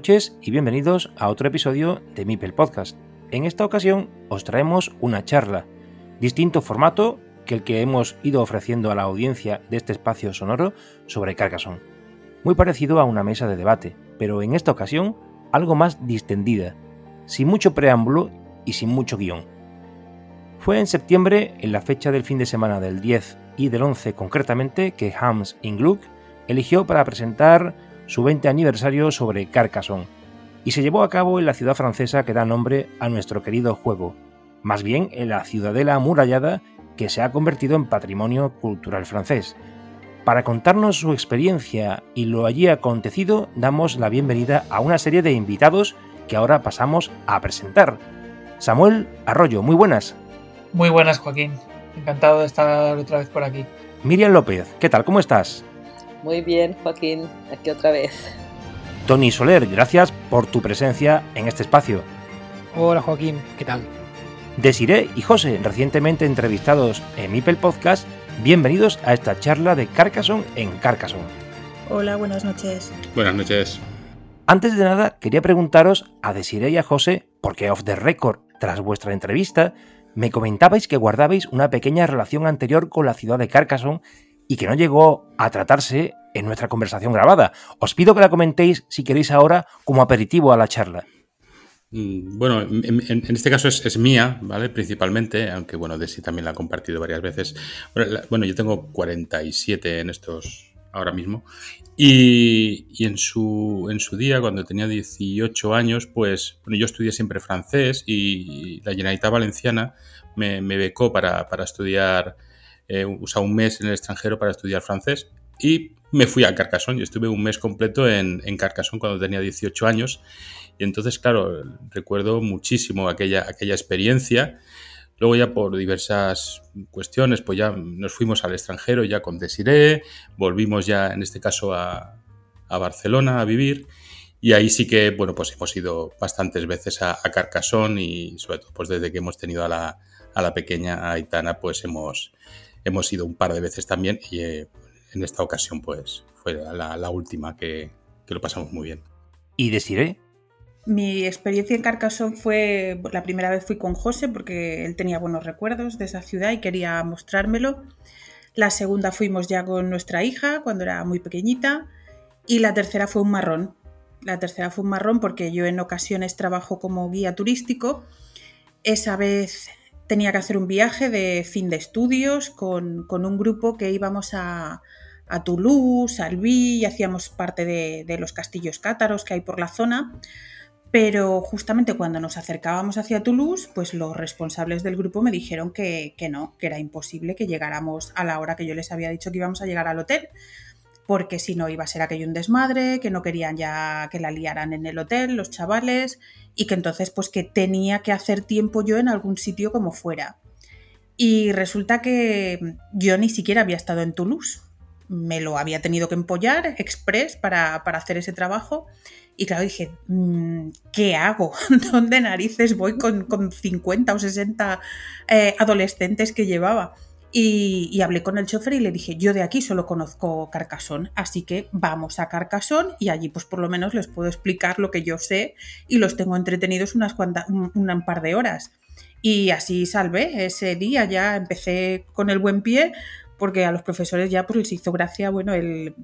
Noches y bienvenidos a otro episodio de Mipel Podcast. En esta ocasión os traemos una charla, distinto formato que el que hemos ido ofreciendo a la audiencia de este espacio sonoro sobre Carcassonne. Muy parecido a una mesa de debate, pero en esta ocasión algo más distendida, sin mucho preámbulo y sin mucho guion. Fue en septiembre, en la fecha del fin de semana del 10 y del 11 concretamente, que Hans Ingluck eligió para presentar su 20 aniversario sobre Carcassonne, y se llevó a cabo en la ciudad francesa que da nombre a nuestro querido juego, más bien en la ciudadela amurallada que se ha convertido en patrimonio cultural francés. Para contarnos su experiencia y lo allí acontecido, damos la bienvenida a una serie de invitados que ahora pasamos a presentar. Samuel Arroyo, muy buenas. Muy buenas, Joaquín. Encantado de estar otra vez por aquí. Miriam López, ¿qué tal? ¿Cómo estás? Muy bien, Joaquín, aquí otra vez. Tony Soler, gracias por tu presencia en este espacio. Hola Joaquín, ¿qué tal? Desiré y José, recientemente entrevistados en Mipel Podcast, bienvenidos a esta charla de Carcassonne en Carcassonne. Hola, buenas noches. Buenas noches. Antes de nada, quería preguntaros a Desiré y a José, porque off the record, tras vuestra entrevista, me comentabais que guardabais una pequeña relación anterior con la ciudad de Carcassonne y que no llegó a tratarse en nuestra conversación grabada. Os pido que la comentéis si queréis ahora como aperitivo a la charla. Mm, bueno, en, este caso es, mía, ¿vale? Principalmente, aunque bueno, Desi también la ha compartido varias veces. Bueno, yo tengo 47 en estos ahora mismo. Y, en, su, en su día, cuando tenía 18 años, pues bueno, yo estudié siempre francés y la Generalitat Valenciana me, becó para, para estudiar eh, un mes en el extranjero para estudiar francés y me fui a Carcassonne. Yo estuve un mes completo en, en Carcassonne cuando tenía 18 años y entonces, claro, recuerdo muchísimo aquella, aquella experiencia. Luego ya por diversas cuestiones, pues ya nos fuimos al extranjero ya con Desiré, volvimos ya en este caso a, a Barcelona a vivir y ahí sí que, bueno, pues hemos ido bastantes veces a, a Carcassonne y sobre todo pues desde que hemos tenido a la, a la pequeña Aitana, pues hemos, hemos ido un par de veces también eh, en esta ocasión pues fue la, última que, lo pasamos muy bien. ¿Y Desiré? Mi experiencia en Carcassonne fue, la primera vez fui con José porque él tenía buenos recuerdos de esa ciudad y quería mostrármelo. La segunda fuimos ya con nuestra hija cuando era muy pequeñita y la tercera fue un marrón. La tercera fue un marrón porque yo en ocasiones trabajo como guía turístico. Esa vez tenía que hacer un viaje de fin de estudios con, un grupo que íbamos a, Toulouse, a Albi hacíamos parte de, los castillos cátaros que hay por la zona. Pero justamente cuando nos acercábamos hacia Toulouse, pues los responsables del grupo me dijeron que, que no, que era imposible que llegáramos a la hora que yo les había dicho que íbamos a llegar al hotel porque si no iba a ser aquello un desmadre, que no querían ya que la liaran en el hotel los chavales y que entonces pues que tenía que hacer tiempo yo en algún sitio como fuera. Y resulta que yo ni siquiera había estado en Toulouse. Me lo había tenido que empollar express para, hacer ese trabajo. Y claro, dije, mm, ¿qué hago? ¿Dónde narices voy con, 50 o 60 eh, adolescentes que llevaba? Y, hablé con el chofer y le dije, yo de aquí solo conozco Carcassonne, así que vamos a Carcassonne y allí pues por lo menos les puedo explicar lo que yo sé y los tengo entretenidos unas cuantas, un, par de horas. Y así salvé ese día, ya empecé con el buen pie, porque a los profesores ya pues les hizo gracia, bueno, el,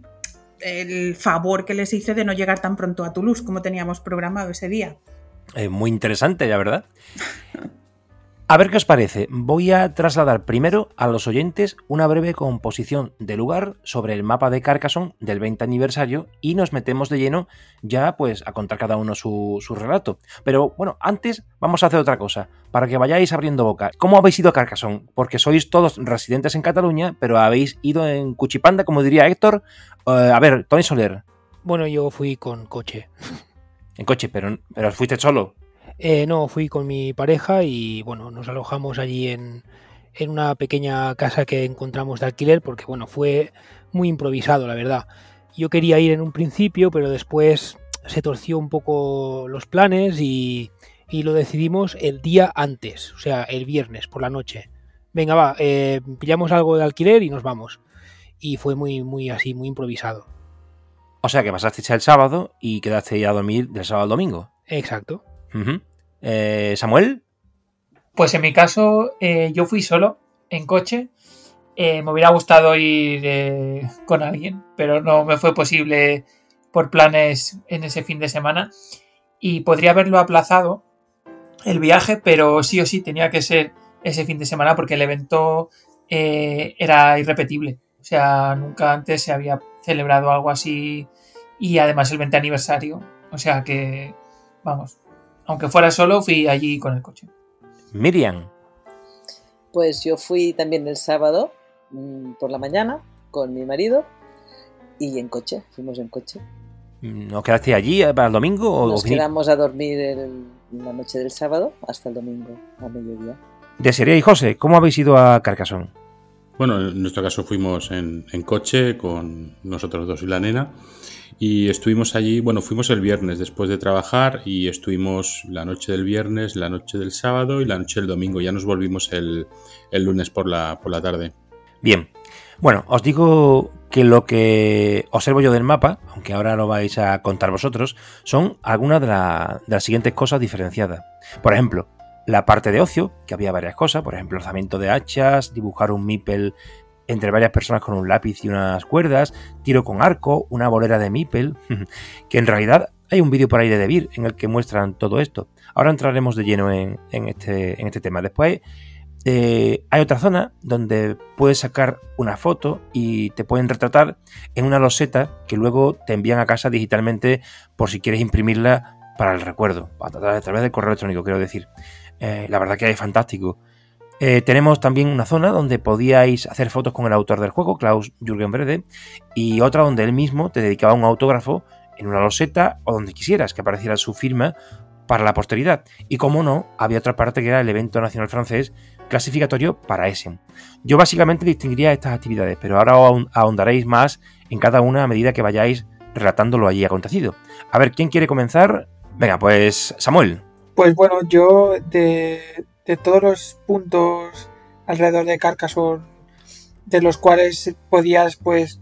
el favor que les hice de no llegar tan pronto a Toulouse como teníamos programado ese día. muy interesante, la verdad. A ver qué os parece. Voy a trasladar primero a los oyentes una breve composición de lugar sobre el mapa de Carcassonne del 20 aniversario y nos metemos de lleno ya pues a contar cada uno su, su relato. Pero bueno, antes vamos a hacer otra cosa, para que vayáis abriendo boca. ¿Cómo habéis ido a Carcassonne? Porque sois todos residentes en Cataluña, pero habéis ido en Cuchipanda, como diría Héctor. Eh, a ver, Tony Soler, Bueno, yo fui con coche. en coche, pero, pero fuiste solo. Eh, no, fui con mi pareja y bueno, nos alojamos allí en, en una pequeña casa que encontramos de alquiler porque bueno, fue muy improvisado, la verdad. Yo quería ir en un principio, pero después se torció un poco los planes y, y lo decidimos el día antes, o sea, el viernes por la noche. Venga, va, eh, pillamos algo de alquiler y nos vamos. Y fue muy, muy así, muy improvisado. O sea que pasasteis el sábado y quedasteis a dormir del sábado al domingo. Exacto. Eh, Samuel, Pues en mi caso, eh, yo fui solo, en coche. Eh, me hubiera gustado ir eh, con alguien, pero no me fue posible por planes en ese fin de semana. Y podría haberlo aplazado el viaje, pero sí o sí tenía que ser ese fin de semana porque el evento era irrepetible. O sea, nunca antes se había celebrado algo así y además el 20 aniversario. O sea que, vamos, aunque fuera solo, fui allí con el coche. Miriam, Pues yo fui también el sábado mm, por la mañana con mi marido y en coche, fuimos en coche. ¿nos quedasteis allí eh, para el domingo o Nos quedamos a dormir el- la noche del sábado hasta el domingo a mediodía. Desearía y José, ¿cómo habéis ido a Carcassonne? Bueno, en nuestro caso fuimos en, en coche con nosotros dos y la nena. Y estuvimos allí, bueno, fuimos el viernes después de trabajar y estuvimos la noche del viernes, la noche del sábado y la noche del domingo. Ya nos volvimos el, el lunes por la, por la tarde. Bien, bueno, os digo que lo que observo yo del mapa, aunque ahora lo vais a contar vosotros, son algunas de, la- de las siguientes cosas diferenciadas. Por ejemplo, la parte de ocio, que había varias cosas, por ejemplo, lanzamiento de hachas, dibujar un meeple entre varias personas con un lápiz y unas cuerdas, tiro con arco, una bolera de meeple, que en realidad hay un vídeo por ahí de Debir en el que muestran todo esto. Ahora entraremos de lleno en, este, este tema. Después eh, hay otra zona donde puedes sacar una foto y te pueden retratar en una loseta que luego te envían a casa digitalmente por si quieres imprimirla para el recuerdo, a través del correo electrónico, quiero decir. Eh, la verdad que es fantástico. Eh, tenemos también una zona donde podíais hacer fotos con el autor del juego, Klaus Jürgen Brede, y otra donde él mismo te dedicaba un autógrafo en una loseta o donde quisieras que apareciera su firma para la posteridad. Y como no, había otra parte que era el evento nacional francés clasificatorio para Essen. Yo básicamente distinguiría estas actividades, pero ahora ahon- ahondaréis más en cada una a medida que vayáis relatando lo allí acontecido. A ver, ¿quién quiere comenzar? Venga, pues Samuel. Pues bueno, yo de, de todos los puntos alrededor de Carcassonne, de los cuales podías pues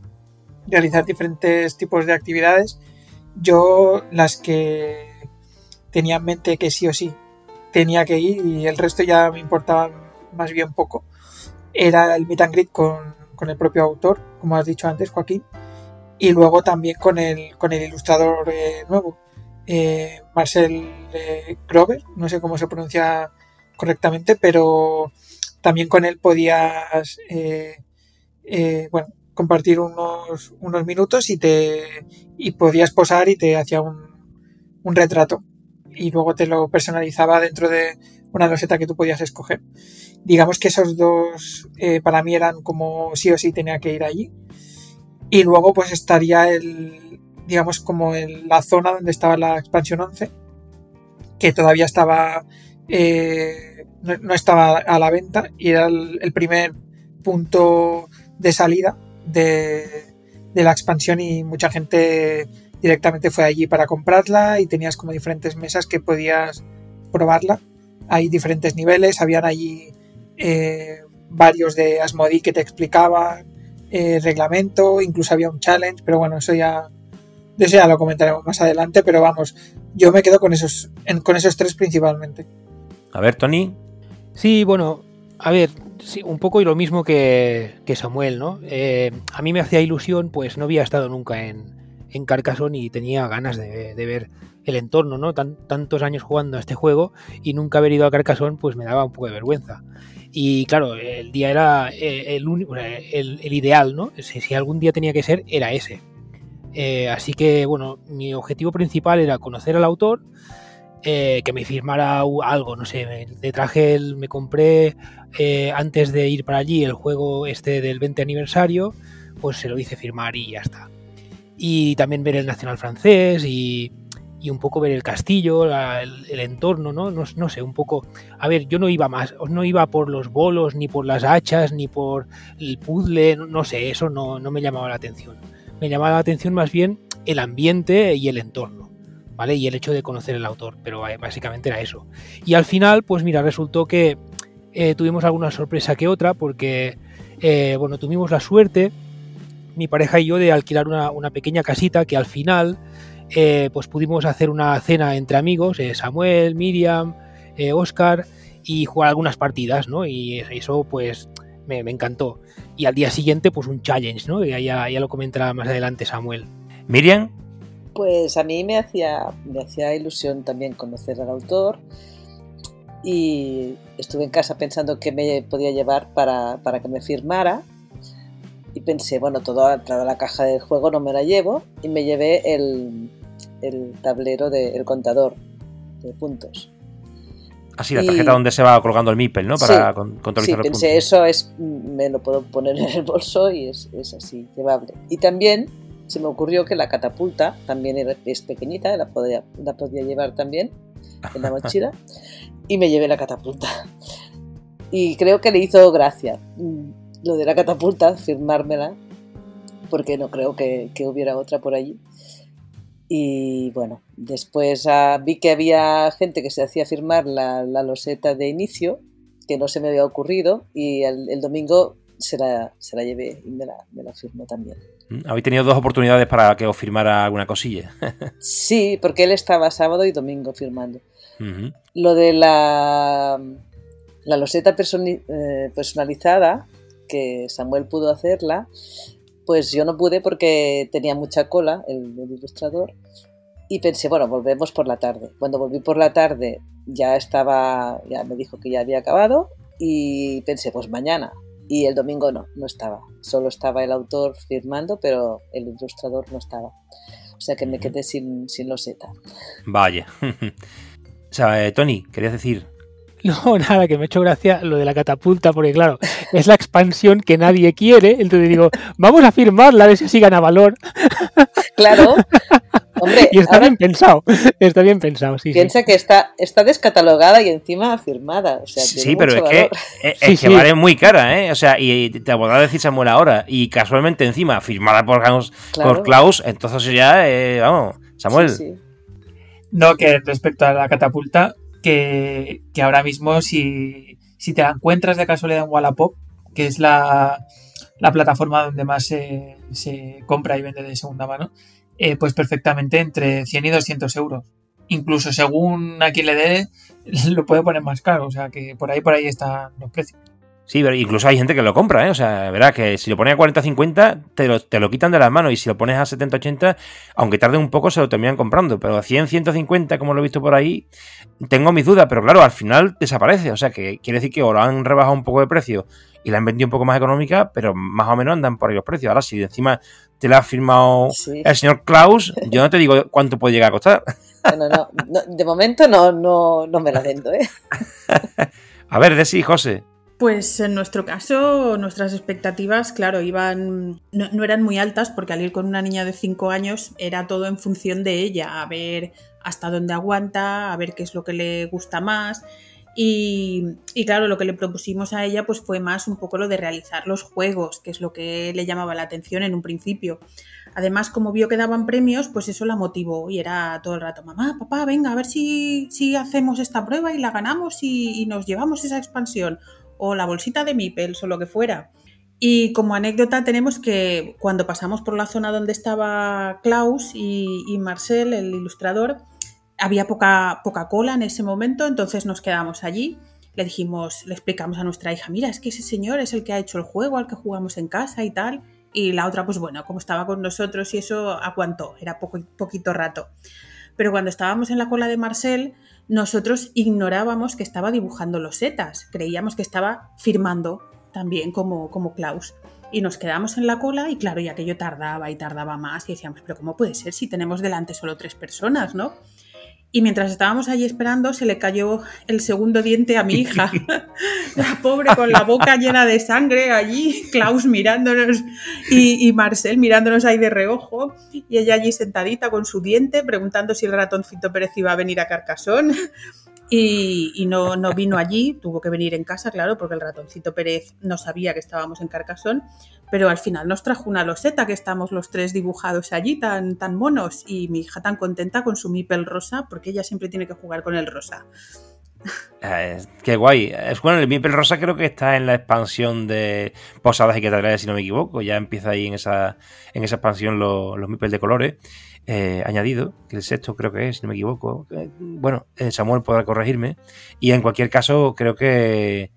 realizar diferentes tipos de actividades, yo las que tenía en mente que sí o sí tenía que ir y el resto ya me importaba más bien poco, era el meet and greet con, con el propio autor, como has dicho antes, Joaquín, y luego también con el, con el ilustrador eh, nuevo, eh, Marcel eh, Grover, no sé cómo se pronuncia correctamente, pero también con él podías eh, eh, bueno, compartir unos, unos minutos y te y podías posar y te hacía un, un retrato y luego te lo personalizaba dentro de una loseta que tú podías escoger. Digamos que esos dos eh, para mí eran como sí o sí tenía que ir allí. Y luego pues estaría el, digamos como en la zona donde estaba la expansión 11, que todavía estaba, eh, no, estaba a la venta y era el, el primer punto de salida de, la expansión y mucha gente directamente fue allí para comprarla y tenías como diferentes mesas que podías probarla. Hay diferentes niveles, habían allí eh, varios de Asmodee que te explicaban eh, reglamento, incluso había un challenge, pero bueno, eso ya, eso ya lo comentaremos más adelante, pero vamos, yo me quedo con esos, en- con esos tres principalmente. A ver, Tony. Sí, bueno, a ver, sí, un poco y lo mismo que, Samuel, ¿no? Eh, a mí me hacía ilusión, pues no había estado nunca en, en Carcassonne y tenía ganas de, ver el entorno, ¿no? tantos años jugando a este juego y nunca haber ido a Carcassonne pues me daba un poco de vergüenza. Y claro, el día era eh, el, el, el ideal, ¿no? Si, algún día tenía que ser, era ese. Eh, así que, bueno, mi objetivo principal era conocer al autor, eh, que me firmara algo, no sé, me, traje, el, me compré antes de ir para allí el juego este del 20 aniversario, pues se lo hice firmar y ya está. Y también ver el Nacional francés y, un poco ver el castillo, el, entorno, ¿no? ¿no? sé, un poco... A ver, yo no iba más, no iba por los bolos, ni por las hachas, ni por el puzzle, no, sé, eso no, no me llamaba la atención. Me llamaba la atención más bien el ambiente y el entorno, Y el hecho de conocer el autor, pero básicamente era eso. Y al final, pues mira, resultó que eh, tuvimos alguna sorpresa que otra, porque, eh, bueno, tuvimos la suerte, mi pareja y yo, de alquilar una, pequeña casita que al final eh, pues pudimos hacer una cena entre amigos, Samuel, Miriam, Oscar, y jugar algunas partidas, ¿no? Y eso pues me, encantó. Y al día siguiente pues un challenge, ¿no? Ya, ya lo comentará más adelante Samuel. Miriam. Pues a mí me hacía, me hacía ilusión también conocer al autor y estuve en casa pensando qué me podía llevar para, para que me firmara y pensé, bueno, toda, toda la caja del juego no me la llevo y me llevé el, tablero del contador de puntos. Así, la tarjeta donde se va colgando el MIPEL, ¿no? Para sí, sí, pensé, eso es, me lo puedo poner en el bolso y es, así, llevable. Y también se me ocurrió que la catapulta también es pequeñita, la podía, la podía llevar también en la mochila y me llevé la catapulta. Y creo que le hizo gracia lo de la catapulta, firmármela, porque no creo que, hubiera otra por allí. Y bueno, después ah, vi que había gente que se hacía firmar la, loseta de inicio, que no se me había ocurrido, y el, domingo se la, se la, llevé y me la, me firmó también. Mm, Habéis tenido dos oportunidades para que os firmara alguna cosilla. sí, porque él estaba sábado y domingo firmando. Lo de la, la loseta eh, personalizada, que Samuel pudo hacerla, pues yo no pude porque tenía mucha cola, el, ilustrador, y pensé, bueno, volvemos por la tarde. Cuando volví por la tarde ya estaba, ya me dijo que ya había acabado y pensé, pues mañana. Y el domingo no, no estaba. Solo estaba el autor firmando, pero el ilustrador no estaba. O sea que me quedé sin, sin loseta. Vaya. o sea, eh, Tony, querías decir No, nada, que me ha hecho gracia lo de la catapulta, porque claro, es la expansión que nadie quiere. Entonces digo, vamos a firmarla a ver si así gana valor. Claro. Hombre, y está bien pensado, está bien pensado, sí. Piensa que está, está descatalogada y encima firmada. sí, pero es que, es, que vale muy cara, ¿eh? O sea, y te a decir Samuel ahora, y casualmente encima firmada por Klaus, por Klaus entonces ya, eh, vamos, Samuel. No, que respecto a la catapulta, que, ahora mismo si, te la encuentras de casualidad en Wallapop, que es la, plataforma donde más se, compra y vende de segunda mano, eh, pues perfectamente entre 100 y 200 euros. Incluso según a quien le dé, lo puede poner más caro. O sea que por ahí, por ahí están los precios. Sí, pero incluso hay gente que lo compra, ¿eh? O sea, verás que si lo pones a 40-50, te lo, te lo quitan de las manos. Y si lo pones a 70-80, aunque tarde un poco, se lo terminan comprando. Pero a 100-150, como lo he visto por ahí, tengo mis dudas. Pero claro, al final desaparece. O sea, que quiere decir que o lo han rebajado un poco de precio y la han vendido un poco más económica, pero más o menos andan por ahí los precios. Ahora, si encima te la ha firmado el señor Klaus, yo no te digo cuánto puede llegar a costar. No, no, no, de momento no, no, no me la vendo, ¿eh? a ver, de sí, José. Pues en nuestro caso, nuestras expectativas, claro, iban. No, eran muy altas porque al ir con una niña de 5 años era todo en función de ella, a ver hasta dónde aguanta, a ver qué es lo que le gusta más. Y, claro, lo que le propusimos a ella pues fue más un poco lo de realizar los juegos, que es lo que le llamaba la atención en un principio. Además, como vio que daban premios, pues eso la motivó y era todo el rato, mamá, papá, venga, a ver si, si hacemos esta prueba y la ganamos y nos llevamos esa expansión o la bolsita de Mipels o lo que fuera. Y como anécdota tenemos que cuando pasamos por la zona donde estaba Klaus y, Marcel, el ilustrador, había poca, poca cola en ese momento, entonces nos quedamos allí. Le dijimos, le explicamos a nuestra hija, mira, es que ese señor es el que ha hecho el juego al que jugamos en casa y tal. y la otra, pues bueno, como estaba con nosotros y eso aguantó, era poco, poquito rato. Pero cuando estábamos en la cola de Marcel, nosotros ignorábamos que estaba dibujando los setas, creíamos que estaba firmando también como, como Klaus. Y nos quedamos en la cola y claro, ya que yo tardaba y tardaba más y decíamos, pero ¿cómo puede ser si tenemos delante solo tres personas, no? Y mientras estábamos allí esperando, se le cayó el segundo diente a mi hija. la pobre con la boca llena de sangre allí, Klaus mirándonos y, y, Marcel mirándonos ahí de reojo. Y ella allí sentadita con su diente, preguntando si el ratoncito Pérez iba a venir a Carcasón. Y, no, no, vino allí, tuvo que venir en casa, claro, porque el ratoncito Pérez no sabía que estábamos en Carcasón, pero al final nos trajo una loseta que estamos los tres dibujados allí, tan, tan monos, y mi hija tan contenta con su mipel rosa, porque ella siempre tiene que jugar con el rosa. Eh, qué guay. Es bueno, el Mipel Rosa creo que está en la expansión de Posadas y Catedrales, si no me equivoco. Ya empieza ahí en esa, en esa expansión los, los Mipel de colores. Eh, añadido, que el sexto creo que es, si no me equivoco. Eh, bueno, Samuel podrá corregirme. Y en cualquier caso, creo que,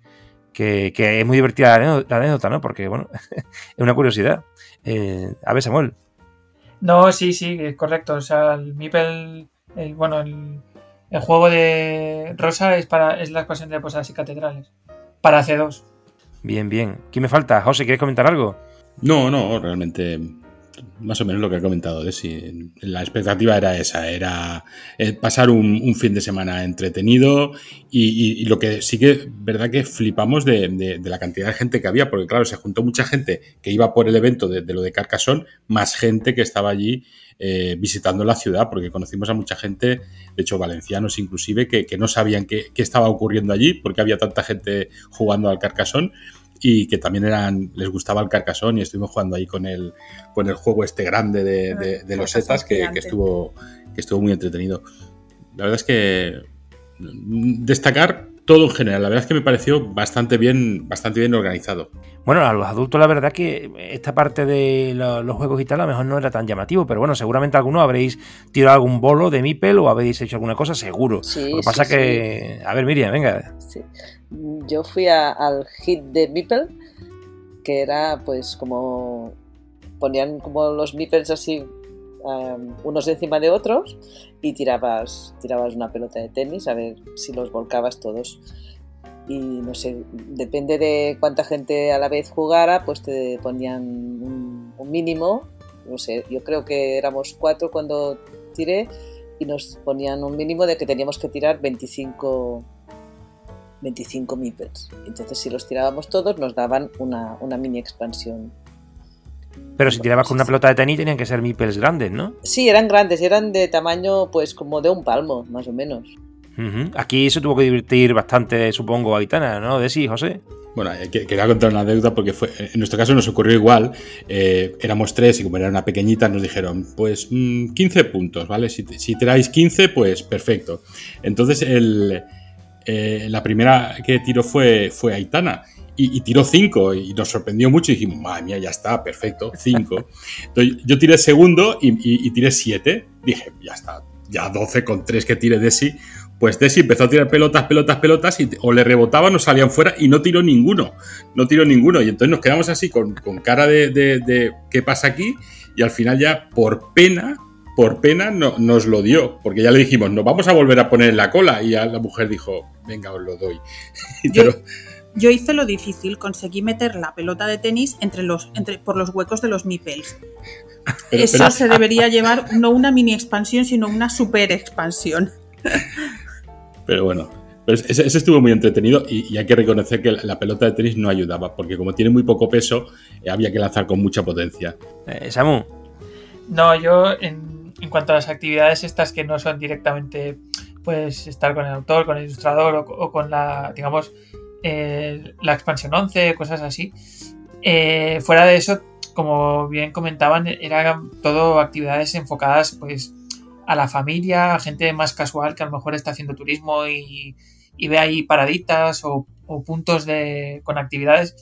que, que es muy divertida la anécdota, ¿no? Porque, bueno, es una curiosidad. Eh, a ver, Samuel. No, sí, sí, es correcto. O sea, el Mipel, el, bueno, el, el, juego de Rosa es para es la expansión de Posadas y Catedrales. Para C2. Bien, bien. ¿Quién me falta? José, ¿quieres comentar algo? No, no, realmente más o menos lo que ha comentado Desi. La expectativa era esa, era eh, pasar un, fin de semana entretenido y, lo que sí que, verdad que flipamos de, la cantidad de gente que había, porque claro, se juntó mucha gente que iba por el evento de, lo de Carcassonne, más gente que estaba allí eh, visitando la ciudad, porque conocimos a mucha gente, de hecho valencianos inclusive, que, no sabían qué, qué, estaba ocurriendo allí, porque había tanta gente jugando al Carcassonne y que también eran les gustaba el Carcassonne y estuvimos jugando ahí con el, con el juego este grande de, de, de los setas que, que, estuvo, que estuvo muy entretenido. La verdad es que destacar todo en general. La verdad es que me pareció bastante bien, bastante bien organizado. Bueno, a los adultos la verdad que esta parte de lo, los juegos y tal a lo mejor no era tan llamativo, pero bueno, seguramente alguno habréis tirado algún bolo de Mipel o habéis hecho alguna cosa, seguro. Sí, Lo que pasa sí, que... Sí. A ver, Miriam, venga. Sí. Yo fui a, al hit de Mipel, que era pues como... Ponían como los Mipels así um, unos encima de otros y tirabas, tirabas una pelota de tenis a ver si los volcabas todos. Y no sé, depende de cuánta gente a la vez jugara, pues te ponían un, un mínimo. No sé, yo creo que éramos cuatro cuando tiré y nos ponían un mínimo de que teníamos que tirar 25, 25 meeples. Entonces, si los tirábamos todos, nos daban una, una mini expansión pero si tirabas con una pelota de tenis tenían que ser meeples grandes, ¿no? Sí, eran grandes, eran de tamaño pues como de un palmo, más o menos. Uh -huh. Aquí se tuvo que divertir bastante, supongo, Aitana, ¿no? De sí, José. Bueno, eh, quería contar una deuda porque fue, en nuestro caso nos ocurrió igual. Eh, éramos tres y como era una pequeñita nos dijeron, pues mmm, 15 puntos, ¿vale? Si, si tiráis 15, pues perfecto. Entonces el, eh, la primera que tiró fue, fue Aitana y, y, tiró 5 y nos sorprendió mucho y dijimos, madre mía, ya está, perfecto, 5. Entonces yo tiré segundo y, y, y tiré 7. Dije, ya está, ya 12 con 3 que tire Desi. Pues Desi empezó a tirar pelotas, pelotas, pelotas y o le rebotaban o salían fuera y no tiró ninguno. No tiró ninguno. Y entonces nos quedamos así con, con cara de, de, de, qué pasa aquí y al final ya por pena, por pena no, nos lo dio. Porque ya le dijimos, nos vamos a volver a poner en la cola. Y ya la mujer dijo, venga, os lo doy. Pero, yo hice lo difícil, conseguí meter la pelota de tenis entre los, entre, por los huecos de los. Pero, Eso pero... se debería llevar no una mini expansión, sino una super expansión. Pero bueno, pero ese, ese, estuvo muy entretenido y, y, hay que reconocer que la pelota de tenis no ayudaba, porque como tiene muy poco peso, eh, había que lanzar con mucha potencia. Eh, Samu. No, yo en, en, cuanto a las actividades estas que no son directamente pues estar con el autor, con el ilustrador o, o con la, digamos, eh, la expansión 11, cosas así. Eh, fuera de eso, como bien comentaban, eran todo actividades enfocadas pues a la familia, a gente más casual que a lo mejor está haciendo turismo y, y ve ahí paraditas o, o puntos de, con actividades.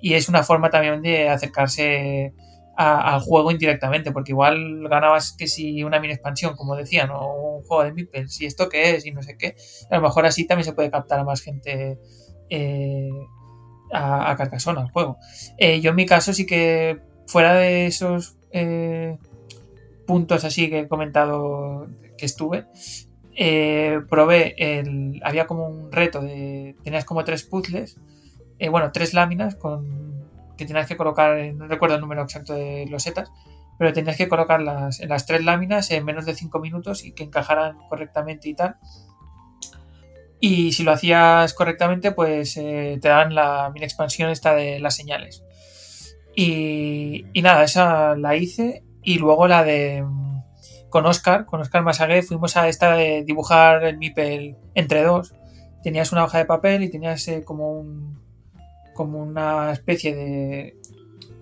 Y es una forma también de acercarse al juego indirectamente, porque igual ganabas que si una mini expansión, como decían, o un juego de Meeples, y esto qué es, y no sé qué. A lo mejor así también se puede captar a más gente eh, a, a Carcassonne, al juego. Eh, yo en mi caso sí que fuera de esos eh, puntos así que he comentado que estuve, eh, probé el. Había como un reto de. Tenías como tres puzzles, eh, bueno, tres láminas con que tenías que colocar, no recuerdo el número exacto de losetas, pero tenías que colocarlas en las tres láminas en menos de cinco minutos y que encajaran correctamente y tal. Y si lo hacías correctamente, pues eh, te dan la mini expansión esta de las señales. Y, nada, esa la hice. Y luego la de. Con Oscar, con Oscar Masagué, fuimos a esta de dibujar el Mipel entre dos. Tenías una hoja de papel y tenías eh, como un. como una especie de.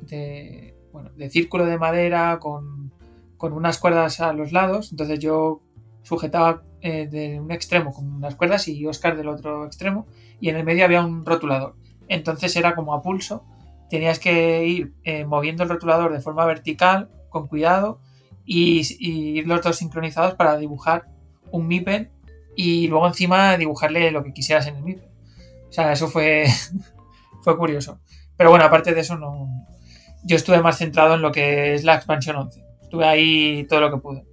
de. bueno, de círculo de madera con, con unas cuerdas a los lados. Entonces yo sujetaba eh, de un extremo con unas cuerdas y Oscar del otro extremo y en el medio había un rotulador. Entonces era como a pulso, tenías que ir eh, moviendo el rotulador de forma vertical, con cuidado, y, los dos sincronizados para dibujar un MIPEN y luego encima dibujarle lo que quisieras en el MIPEN. O sea, eso fue, fue curioso. Pero bueno, aparte de eso, no, yo estuve más centrado en lo que es la expansión 11. Estuve ahí todo lo que pude.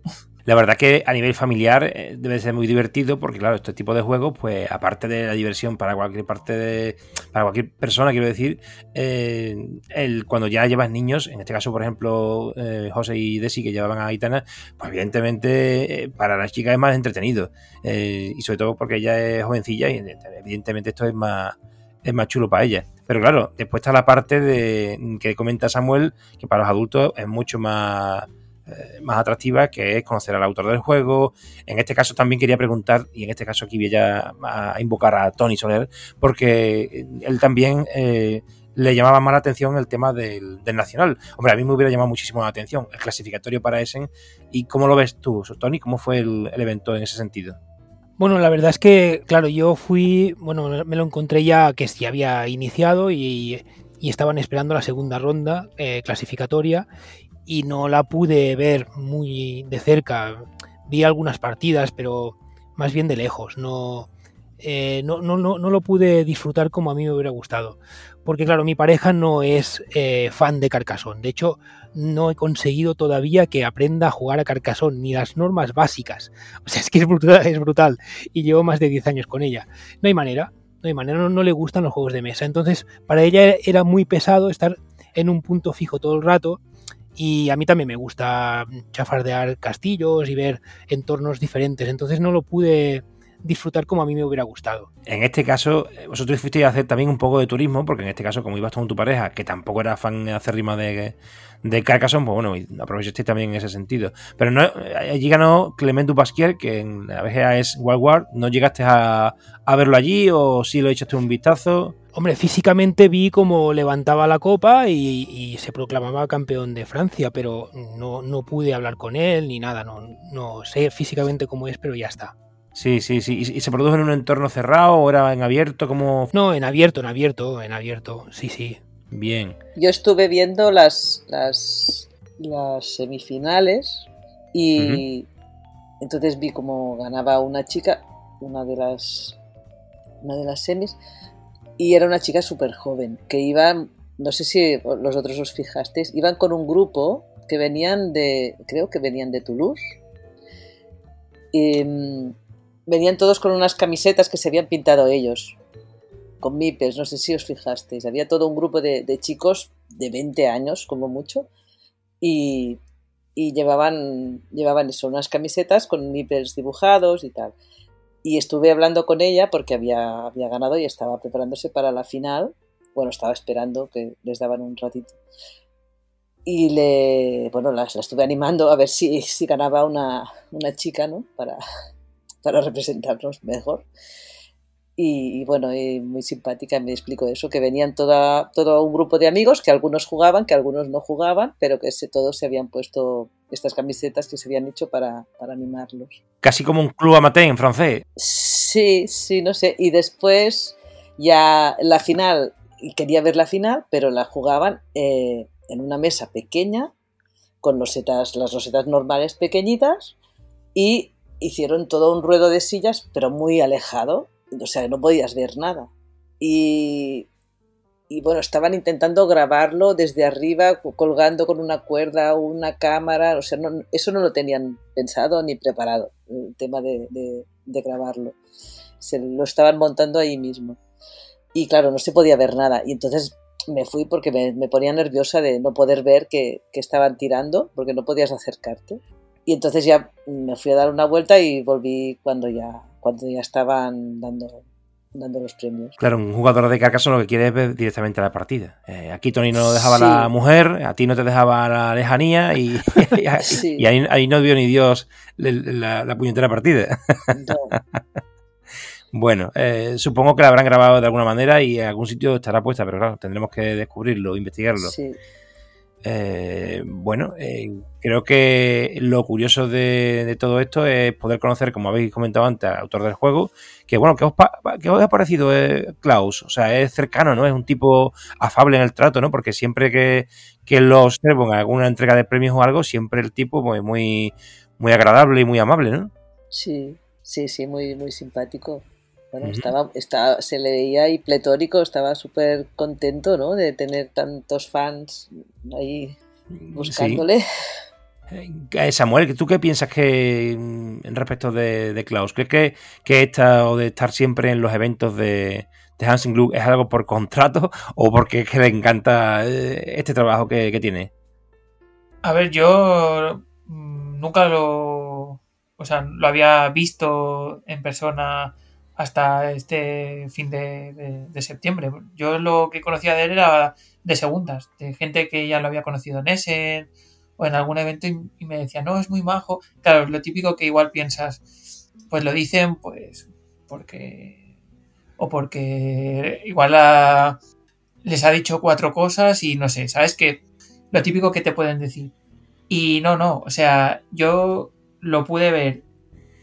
La verdad que a nivel familiar eh, debe ser muy divertido porque, claro, este tipo de juegos, pues aparte de la diversión para cualquier parte de. para cualquier persona, quiero decir, eh, el, cuando ya llevas niños, en este caso, por ejemplo, eh, José y Desi, que llevaban a Aitana, pues evidentemente eh, para las chicas es más entretenido. Eh, y sobre todo porque ella es jovencilla y evidentemente esto es más, es más chulo para ella. Pero claro, después está la parte de que comenta Samuel, que para los adultos es mucho más más atractiva, que es conocer al autor del juego. En este caso también quería preguntar, y en este caso aquí voy a, invocar a Tony Soler, porque él también eh, le llamaba más la atención el tema del, Nacional. Hombre, a mí me hubiera llamado muchísimo la atención el clasificatorio para Essen. ¿Y cómo lo ves tú, Tony? ¿Cómo fue el, evento en ese sentido? Bueno, la verdad es que, claro, yo fui, bueno, me lo encontré ya que sí había iniciado y, y estaban esperando la segunda ronda eh, clasificatoria y no la pude ver muy de cerca. Vi algunas partidas, pero más bien de lejos. No, eh, no, no, no, no, lo pude disfrutar como a mí me hubiera gustado. Porque claro, mi pareja no es eh, fan de Carcassonne. De hecho, no he conseguido todavía que aprenda a jugar a Carcassonne, ni las normas básicas. O sea, es que es brutal, es brutal. Y llevo más de 10 años con ella. No hay manera. No hay manera, no, no le gustan los juegos de mesa. Entonces, para ella era muy pesado estar en un punto fijo todo el rato y a mí también me gusta chafardear castillos y ver entornos diferentes, entonces no lo pude disfrutar como a mí me hubiera gustado. En este caso, vosotros fuisteis a hacer también un poco de turismo, porque en este caso, como ibas con tu pareja, que tampoco era fan acérrima de, de Carcassonne, pues bueno, aprovechasteis también en ese sentido. Pero no, allí ganó Clement Dupasquier, que en la BGA es Wild War. ¿No llegaste a, a verlo allí o sí lo echaste un vistazo? Hombre, físicamente vi cómo levantaba la copa y, y, se proclamaba campeón de Francia, pero no, no pude hablar con él ni nada. No, no sé físicamente cómo es, pero ya está. Sí, sí, sí. ¿Y, se produjo en un entorno cerrado o era en abierto? como No, en abierto, en abierto, en abierto. Sí, sí. Bien. Yo estuve viendo las, las, las semifinales y uh -huh. entonces vi cómo ganaba una chica, una de las, una de las semis, y era una chica súper joven, que iba, no sé si los otros os fijasteis, iban con un grupo que venían de, creo que venían de Toulouse. Y, venían todos con unas camisetas que se habían pintado ellos, con mipes, no sé si os fijasteis. Había todo un grupo de, chicos de 20 años, como mucho, y, y, llevaban, llevaban eso, unas camisetas con mipes dibujados y tal. Y estuve hablando con ella porque había, había ganado y estaba preparándose para la final. Bueno, estaba esperando que les daban un ratito. Y le, bueno, la, la estuve animando a ver si, si ganaba una, una chica, ¿no? Para, para representarnos mejor. Y, y, bueno, y muy simpática, me explico eso, que venían toda, todo un grupo de amigos, que algunos jugaban, que algunos no jugaban, pero que se, todos se habían puesto estas camisetas que se habían hecho para, para animarlos. Casi como un club amateur en francés. Sí, sí, no sé. Y después ya la final, y quería ver la final, pero la jugaban eh, en una mesa pequeña, con losetas, las losetas normales pequeñitas, y hicieron todo un ruedo de sillas, pero muy alejado, o sea, no podías ver nada. Y, y bueno, estaban intentando grabarlo desde arriba, colgando con una cuerda una cámara, o sea, eso no lo tenían pensado ni preparado, el tema de, de, grabarlo. Se lo estaban montando ahí mismo. Y claro, no se podía ver nada. Y entonces me fui porque me, me ponía nerviosa de no poder ver que, que, estaban tirando, porque no podías acercarte. Y entonces ya me fui a dar una vuelta y volví cuando ya, cuando ya estaban dando dando los premios. Claro, un jugador de Carcassonne lo que quiere es ver directamente la partida. Eh, aquí Tony no dejaba la mujer, a ti no te dejaba la lejanía y, y, ahí, no vio ni Dios la, la puñetera partida. bueno, eh, supongo que la habrán grabado de alguna manera y en algún sitio estará puesta, pero claro, tendremos que descubrirlo, investigarlo. Sí. Eh, bueno, eh, creo que lo curioso de, todo esto es poder conocer, como habéis comentado antes, al autor del juego, que bueno, ¿qué os, os ha parecido eh, Klaus? O sea, es cercano, ¿no? Es un tipo afable en el trato, ¿no? Porque siempre que, que lo observo en alguna entrega de premios o algo, siempre el tipo pues, muy, muy agradable y muy amable, ¿no? Sí, sí, sí, muy, muy simpático. Bueno, estaba, se le veía ahí pletórico, estaba súper contento, ¿no? De tener tantos fans ahí buscándole. Eh, Samuel, ¿tú qué piensas que mm, en respecto de, de Klaus? ¿Crees que, que esta o de estar siempre en los eventos de, de Hansing Glue es algo por contrato o porque le encanta eh, este trabajo que, que tiene? A ver, yo mm, nunca lo, o sea, lo había visto en persona hasta este fin de, septiembre. Yo lo que conocía de él era de segundas, de gente que ya lo había conocido en Essen o en algún evento y, me decía, no, es muy majo. Claro, lo típico que igual piensas, pues lo dicen pues porque... o porque igual les ha dicho cuatro cosas y no sé, ¿sabes? Que lo típico que te pueden decir. Y no, no, o sea, yo lo pude ver,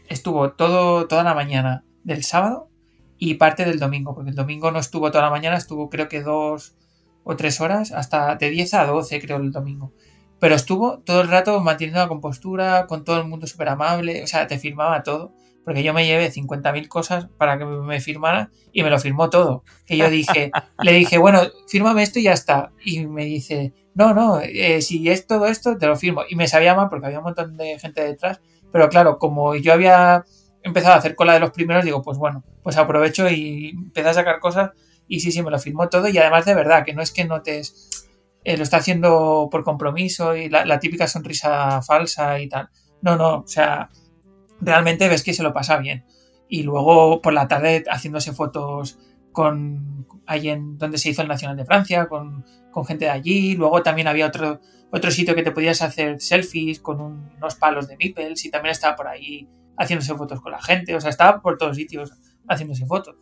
estuvo todo, toda la mañana del sábado y parte del domingo, porque el domingo no estuvo toda la mañana, estuvo creo que dos o tres horas, hasta de 10 a 12 creo el domingo. Pero estuvo todo el rato manteniendo la compostura, con todo el mundo súper amable, o sea, te firmaba todo, porque yo me llevé 50.000 cosas para que me firmara y me lo firmó todo. Que yo dije, le dije, bueno, fírmame esto y ya está. Y me dice, no, no, eh, si es todo esto, te lo firmo. Y me sabía mal porque había un montón de gente detrás, pero claro, como yo había empezado a hacer cola de los primeros, digo, pues bueno, pues aprovecho y empecé a sacar cosas y sí, sí, me lo firmó todo y además de verdad, que no es que notes, eh, lo está haciendo por compromiso y la, típica sonrisa falsa y tal. No, no, o sea, realmente ves que se lo pasa bien. Y luego por la tarde haciéndose fotos con ahí en donde se hizo el Nacional de Francia, con, con gente de allí. Luego también había otro, otro sitio que te podías hacer selfies con unos palos de Mipels y también estaba por ahí haciéndose fotos con la gente, o sea, estaba por todos sitios haciéndose fotos.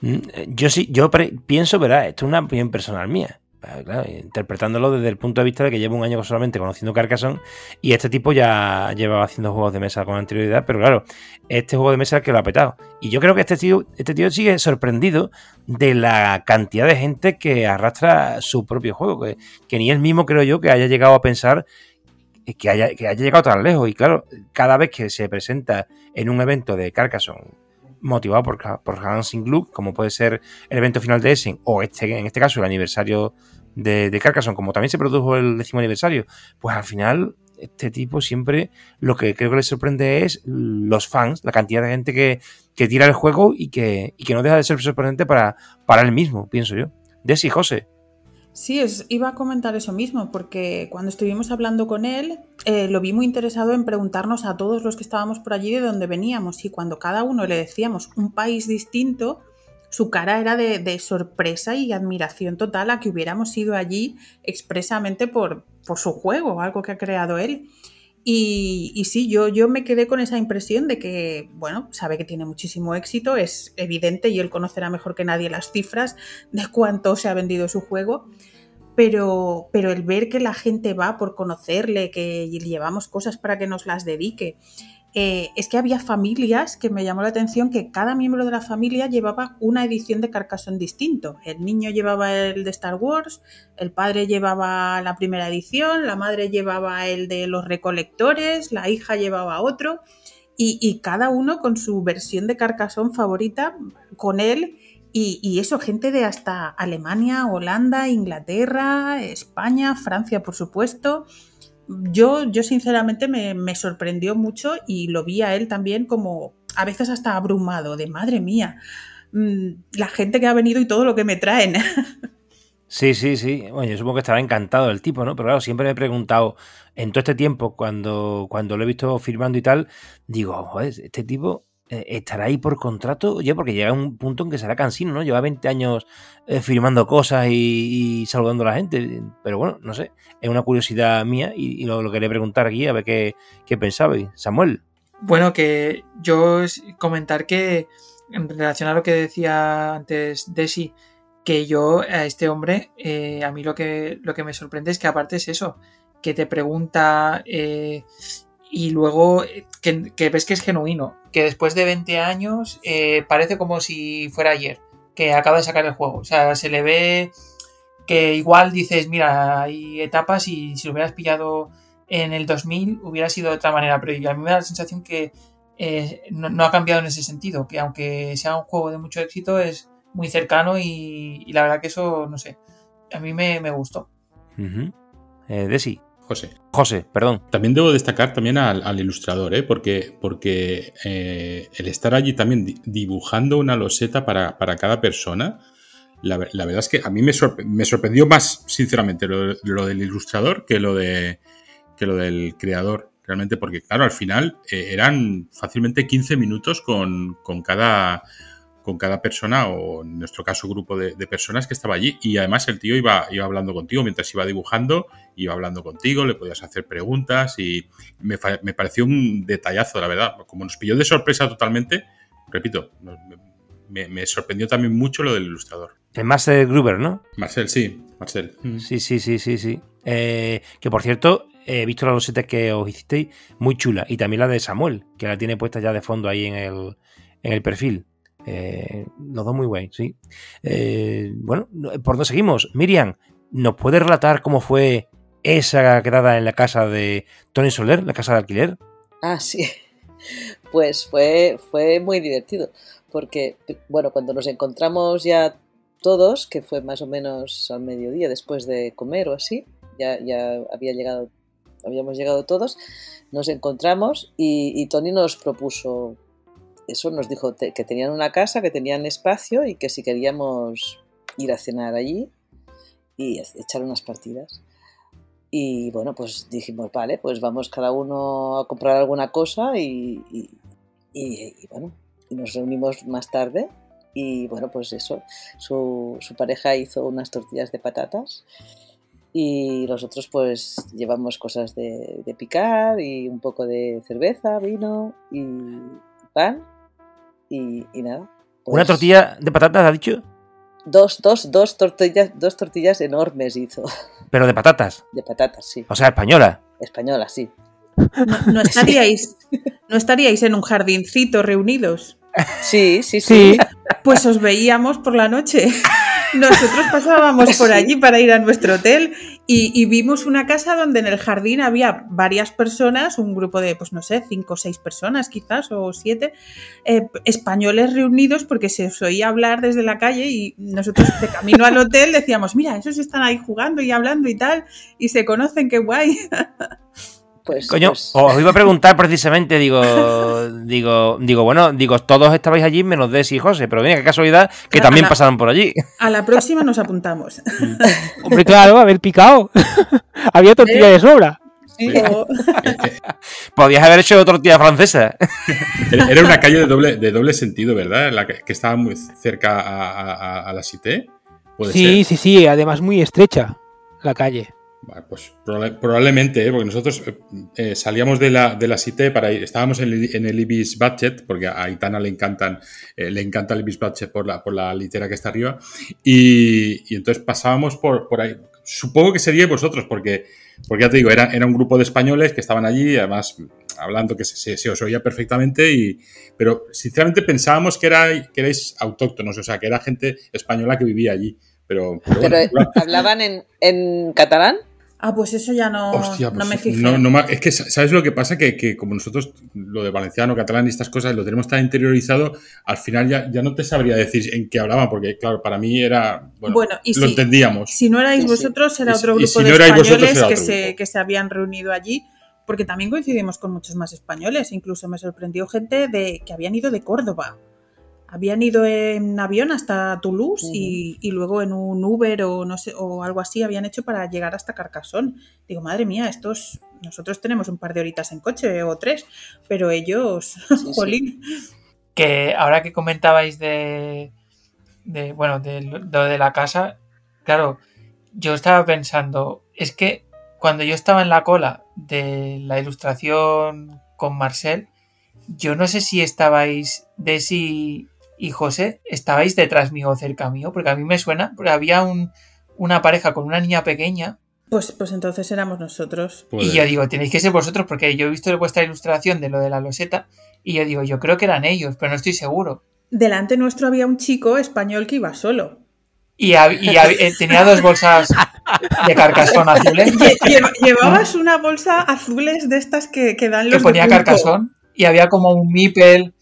Mm, yo sí, yo pienso, ¿verdad? Esto es una opinión personal mía. Claro, interpretándolo desde el punto de vista de que llevo un año solamente conociendo Carcassonne y este tipo ya llevaba haciendo juegos de mesa con anterioridad, pero claro, este juego de mesa es el que lo ha petado. Y yo creo que este tío, este tío sigue sorprendido de la cantidad de gente que arrastra su propio juego, que, que ni él mismo creo yo que haya llegado a pensar que haya, que haya llegado tan lejos. Y claro, cada vez que se presenta en un evento de Carcassonne motivado por, por Hansing Glue, como puede ser el evento final de Essen, o este, en este caso el aniversario de, de Carcassonne, como también se produjo el décimo aniversario, pues al final este tipo siempre lo que creo que le sorprende es los fans, la cantidad de gente que, que tira el juego y que, y que no deja de ser sorprendente para, para él mismo, pienso yo. Desi, José, Sí, iba a comentar eso mismo, porque cuando estuvimos hablando con él, eh, lo vi muy interesado en preguntarnos a todos los que estábamos por allí de dónde veníamos. Y cuando cada uno le decíamos un país distinto, su cara era de, sorpresa y admiración total a que hubiéramos ido allí expresamente por, por su juego, algo que ha creado él. Y, sí, yo, yo me quedé con esa impresión de que, bueno, sabe que tiene muchísimo éxito, es evidente y él conocerá mejor que nadie las cifras de cuánto se ha vendido su juego, pero, pero el ver que la gente va por conocerle, que llevamos cosas para que nos las dedique, eh, es que había familias que me llamó la atención que cada miembro de la familia llevaba una edición de Carcassonne distinto. El niño llevaba el de Star Wars, el padre llevaba la primera edición, la madre llevaba el de los recolectores, la hija llevaba otro, y, cada uno con su versión de Carcassonne favorita, con él Y, y eso, gente de hasta Alemania, Holanda, Inglaterra, España, Francia, por supuesto. Yo, yo sinceramente me, me sorprendió mucho y lo vi a él también como a veces hasta abrumado, de madre mía, mm, la gente que ha venido y todo lo que me traen. Sí, sí, sí. Bueno, yo supongo que estaba encantado el tipo, ¿no? Pero claro, siempre me he preguntado, en todo este tiempo, cuando, cuando lo he visto firmando y tal, digo, joder, este tipo estará ahí por contrato, yo, porque llega un punto en que será cansino, ¿no? Lleva 20 años eh, firmando cosas y, saludando a la gente. Pero bueno, no sé, es una curiosidad mía y, lo, quería preguntar aquí a ver qué, qué pensabais. Samuel. Bueno, que yo comentar que en relación a lo que decía antes Desi, que yo a este hombre, eh, a mí lo que, lo que me sorprende es que aparte es eso, que te pregunta eh, y luego eh, que, ves que es genuino, que después de 20 años eh, parece como si fuera ayer, que acaba de sacar el juego, o sea, se le ve que igual dices, mira, hay etapas y si lo hubieras pillado en el 2000 hubiera sido de otra manera, pero a mí me da la sensación que eh, no, ha cambiado en ese sentido, que aunque sea un juego de mucho éxito es muy cercano y, la verdad que eso, no sé, a mí me, gustó. Uh -huh. José. José, perdón. También debo destacar también al, al ilustrador, ¿eh? porque, porque eh, el estar allí también dibujando una loseta para, para cada persona, la, la, verdad es que a mí me, sorpre me sorprendió más, sinceramente, lo, lo, del ilustrador que lo, de, que lo del creador. Realmente, porque claro, al final eh, eran fácilmente 15 minutos con, con cada con cada persona o en nuestro caso grupo de, de, personas que estaba allí y además el tío iba, iba hablando contigo mientras iba dibujando, iba hablando contigo, le podías hacer preguntas y me, me pareció un detallazo, la verdad. Como nos pilló de sorpresa totalmente, repito, me, me sorprendió también mucho lo del ilustrador. Es Marcel Gruber, ¿no? Marcel, sí, Marcel. Sí, sí, sí, sí, sí. Eh, que por cierto, he visto las losetas que os hicisteis muy chula y también la de Samuel, que la tiene puesta ya de fondo ahí en el, en el perfil. Eh, los dos muy guay, sí. Eh, bueno, ¿por dónde seguimos? Miriam, ¿nos puede relatar cómo fue esa quedada en la casa de Tony Soler, la casa de alquiler? Ah, sí. Pues fue, fue muy divertido, porque, bueno, cuando nos encontramos ya todos, que fue más o menos al mediodía después de comer o así, ya, ya había llegado, habíamos llegado todos, nos encontramos y, y Tony nos propuso eso nos dijo que tenían una casa, que tenían espacio y que si queríamos ir a cenar allí y echar unas partidas. Y bueno, pues dijimos, vale, pues vamos cada uno a comprar alguna cosa y, y, y, y bueno, y nos reunimos más tarde y bueno, pues eso, su, su, pareja hizo unas tortillas de patatas y nosotros pues llevamos cosas de, de picar y un poco de cerveza, vino y pan y, y nada. Pues, ¿Una tortilla de patatas ha dicho? Dos, dos, dos tortillas, dos tortillas enormes hizo. ¿Pero de patatas? De patatas, sí. O sea, española. Española, sí. No, no estaríais, no estaríais en un jardincito reunidos. Sí, sí, sí, sí. Pues os veíamos por la noche. Nosotros pasábamos por allí para ir a nuestro hotel y, y, vimos una casa donde en el jardín había varias personas, un grupo de, pues no sé, cinco o seis personas quizás, o siete, eh, españoles reunidos porque se os oía hablar desde la calle y nosotros de camino al hotel decíamos, mira, esos están ahí jugando y hablando y tal, y se conocen, qué guay. Pues, Coño, pues... os iba a preguntar precisamente, digo, digo, digo, bueno, digo, todos estabais allí menos Desi y José, pero mira, qué casualidad que a también la, pasaron por allí. A la próxima nos apuntamos. Hombre, claro, haber picado. Había tortilla ¿Eh? de sobra. Sí, o... Podías haber hecho tortilla francesa. Era una calle de doble, de doble sentido, ¿verdad? La que, que estaba muy cerca a, a, a la Cité. Sí, ser? sí, sí, además muy estrecha la calle. Pues probablemente, ¿eh? porque nosotros eh, salíamos de la, de la Cité para ir, estábamos en el, en el Ibis Budget, porque a Aitana le encantan, eh, le encanta el Ibis Budget por la, por la litera que está arriba, y, y entonces pasábamos por, por ahí. Supongo que sería vosotros, porque, porque ya te digo, era, era un grupo de españoles que estaban allí, además hablando que se, se, se os oía perfectamente, y, pero sinceramente pensábamos que, era, que erais autóctonos, o sea, que era gente española que vivía allí. Pero, pero, bueno, pero ¿hablaban en, en catalán? Ah, pues eso ya no, Hostia, no pues me fijé. no- no ma- es que, ¿sabes lo que pasa? Que, que como nosotros, lo de valenciano, catalán y estas cosas, lo tenemos tan interiorizado, al final ya, ya no te sabría decir en qué hablaban, porque, claro, para mí era. Bueno, Bueno, y lo si- entendíamos. Si no erais vosotros, era otro grupo si de españoles que se, que se habían reunido allí, porque también coincidimos con muchos más españoles. Incluso me sorprendió gente de que habían ido de Córdoba. Habían ido en avión hasta Toulouse y, y luego en un Uber o no sé o algo así habían hecho para llegar hasta Carcassonne. Digo, madre mía, estos nosotros tenemos un par de horitas en coche o tres, pero ellos, sí. jolín. que ahora que comentabais de, de bueno, de lo de la casa, claro, yo estaba pensando, es que cuando yo estaba en la cola de la ilustración con Marcel, yo no sé si estabais, Desi y José, estabais detrás mío o cerca mío, porque a mí me suena, porque había un, una pareja con una niña pequeña Pues, pues entonces éramos nosotros. Puede- y yo digo, tenéis que ser vosotros, porque yo he visto vuestra ilustración de lo de la loseta y yo digo, yo creo que eran ellos, pero no estoy seguro. Delante nuestro había un chico español que iba solo. Y, eh, tenía dos bolsas de carcasón azules Lle- lle- Llevabas una bolsa azules de estas que, que dan que los ponía de Cunco, carcasón y había como un mipel.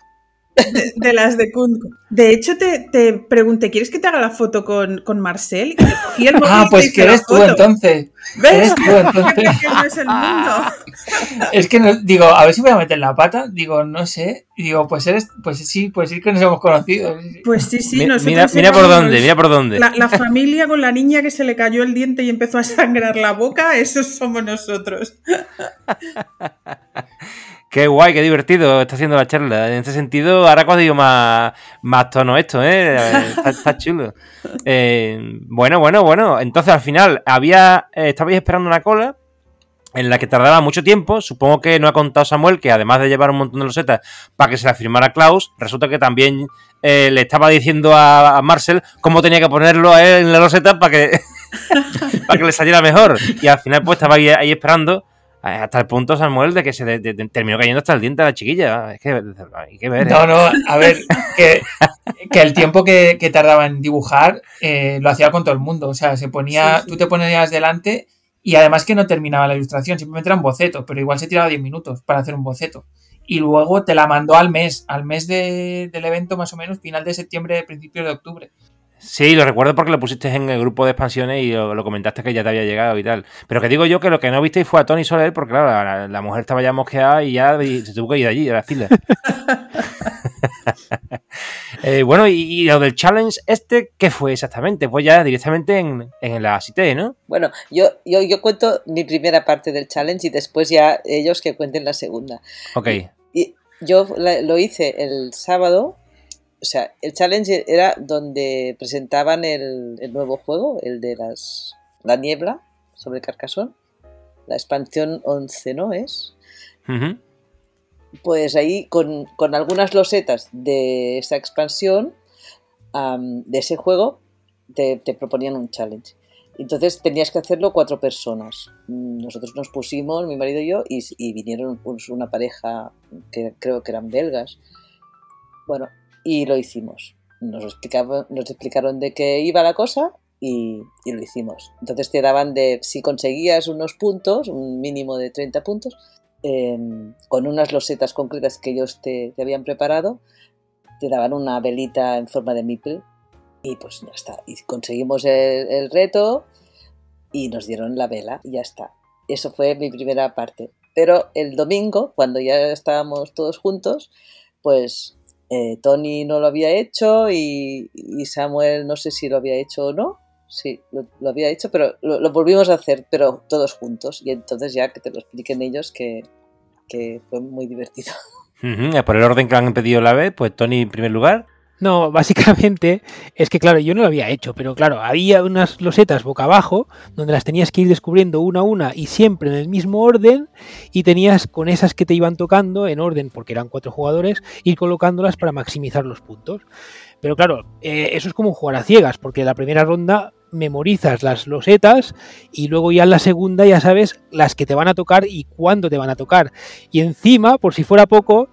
De, de las de Cunco. De hecho, te, te pregunté, ¿quieres que te haga la foto con, con Marcel? Y te cogí el móvil Ah, pues que eres tú foto. entonces. ¿Ves? Eres tú entonces. es el mundo. Es que no- digo, a ver si voy a meter la pata. Digo, no sé. Y digo, pues eres, pues sí, pues sí que nos hemos conocido. Pues sí, sí, nosotros mira, mira por dónde, mira por dónde. La, la familia con la niña que se le cayó el diente y empezó a sangrar la boca, esos somos nosotros. Qué guay, qué divertido está haciendo la charla. En ese sentido, ahora ha cogido más, más tono esto, ¿eh? Está, está chulo. Eh, bueno, bueno, bueno. Entonces, al final, había eh, estabais esperando una cola en la que tardaba mucho tiempo. Supongo que no ha contado Samuel que además de llevar un montón de losetas para que se la firmara Klaus, resulta que también eh, le estaba diciendo a, a Marcel cómo tenía que ponerlo a él en la loseta para que, para que le saliera mejor. Y al final, pues estaba ahí, ahí esperando. Hasta el punto, Samuel, de que se de- de- terminó cayendo hasta el diente a la chiquilla. Es que hay que ver. ¿eh? No, no, a ver, que, que el tiempo que, que tardaba en dibujar eh, lo hacía con todo el mundo. O sea, se ponía, Sí, sí. tú te ponías delante y además que no terminaba la ilustración, simplemente era un boceto, pero igual se tiraba 10 minutos para hacer un boceto. Y luego te la mandó al mes, al mes de- del evento más o menos, final de septiembre, principios de octubre. Sí, lo recuerdo porque lo pusiste en el grupo de expansiones y lo, lo comentaste que ya te había llegado y tal. Pero que digo yo que lo que no visteis fue a Tony Soler porque, claro, la, la mujer estaba ya mosqueada y ya y se tuvo que ir allí, a la fila. Eh, bueno, y, y lo del challenge este, ¿qué fue exactamente? Pues ya directamente en, en la Cité, ¿no? Bueno, yo, yo, yo cuento mi primera parte del challenge y después ya ellos que cuenten la segunda. Ok. Y yo la- lo hice el sábado. O sea, el challenge era donde presentaban el, el nuevo juego, el de las la niebla sobre Carcassonne. La expansión 11, ¿no es? Pues ahí con, con algunas losetas de esa expansión, am, de ese juego, te, te proponían un challenge. Entonces tenías que hacerlo cuatro personas. Nosotros nos pusimos, mi marido y yo, y, y vinieron pues, una pareja que creo que eran belgas. Bueno, y lo hicimos. Nos, explicaba- nos explicaron de qué iba la cosa y, y lo hicimos. Entonces te daban de, si conseguías unos puntos, un mínimo de 30 puntos, eh, con unas losetas concretas que ellos te, habían preparado, te daban una velita en forma de meeple y pues ya está. Y conseguimos el, el reto y nos dieron la vela y ya está. Eso fue mi primera parte. Pero el domingo, cuando ya estábamos todos juntos, pues eh, Tony no lo había hecho y, Samuel no sé si lo había hecho o no. Sí, lo, había hecho, pero lo, volvimos a hacer, pero todos juntos. Y entonces ya que te lo expliquen ellos, que, fue muy divertido. Por el orden que han pedido la vez, pues Tony en primer lugar. No, básicamente es que, claro, yo no lo había hecho, pero claro, había unas losetas boca abajo donde las tenías que ir descubriendo una a una y siempre en el mismo orden y tenías con esas que te iban tocando en orden, porque eran cuatro jugadores, ir colocándolas para maximizar los puntos. Pero claro, eh, eso es como jugar a ciegas, porque la primera ronda memorizas las losetas y luego ya en la segunda ya sabes las que te van a tocar y cuándo te van a tocar. Y encima, por si fuera poco,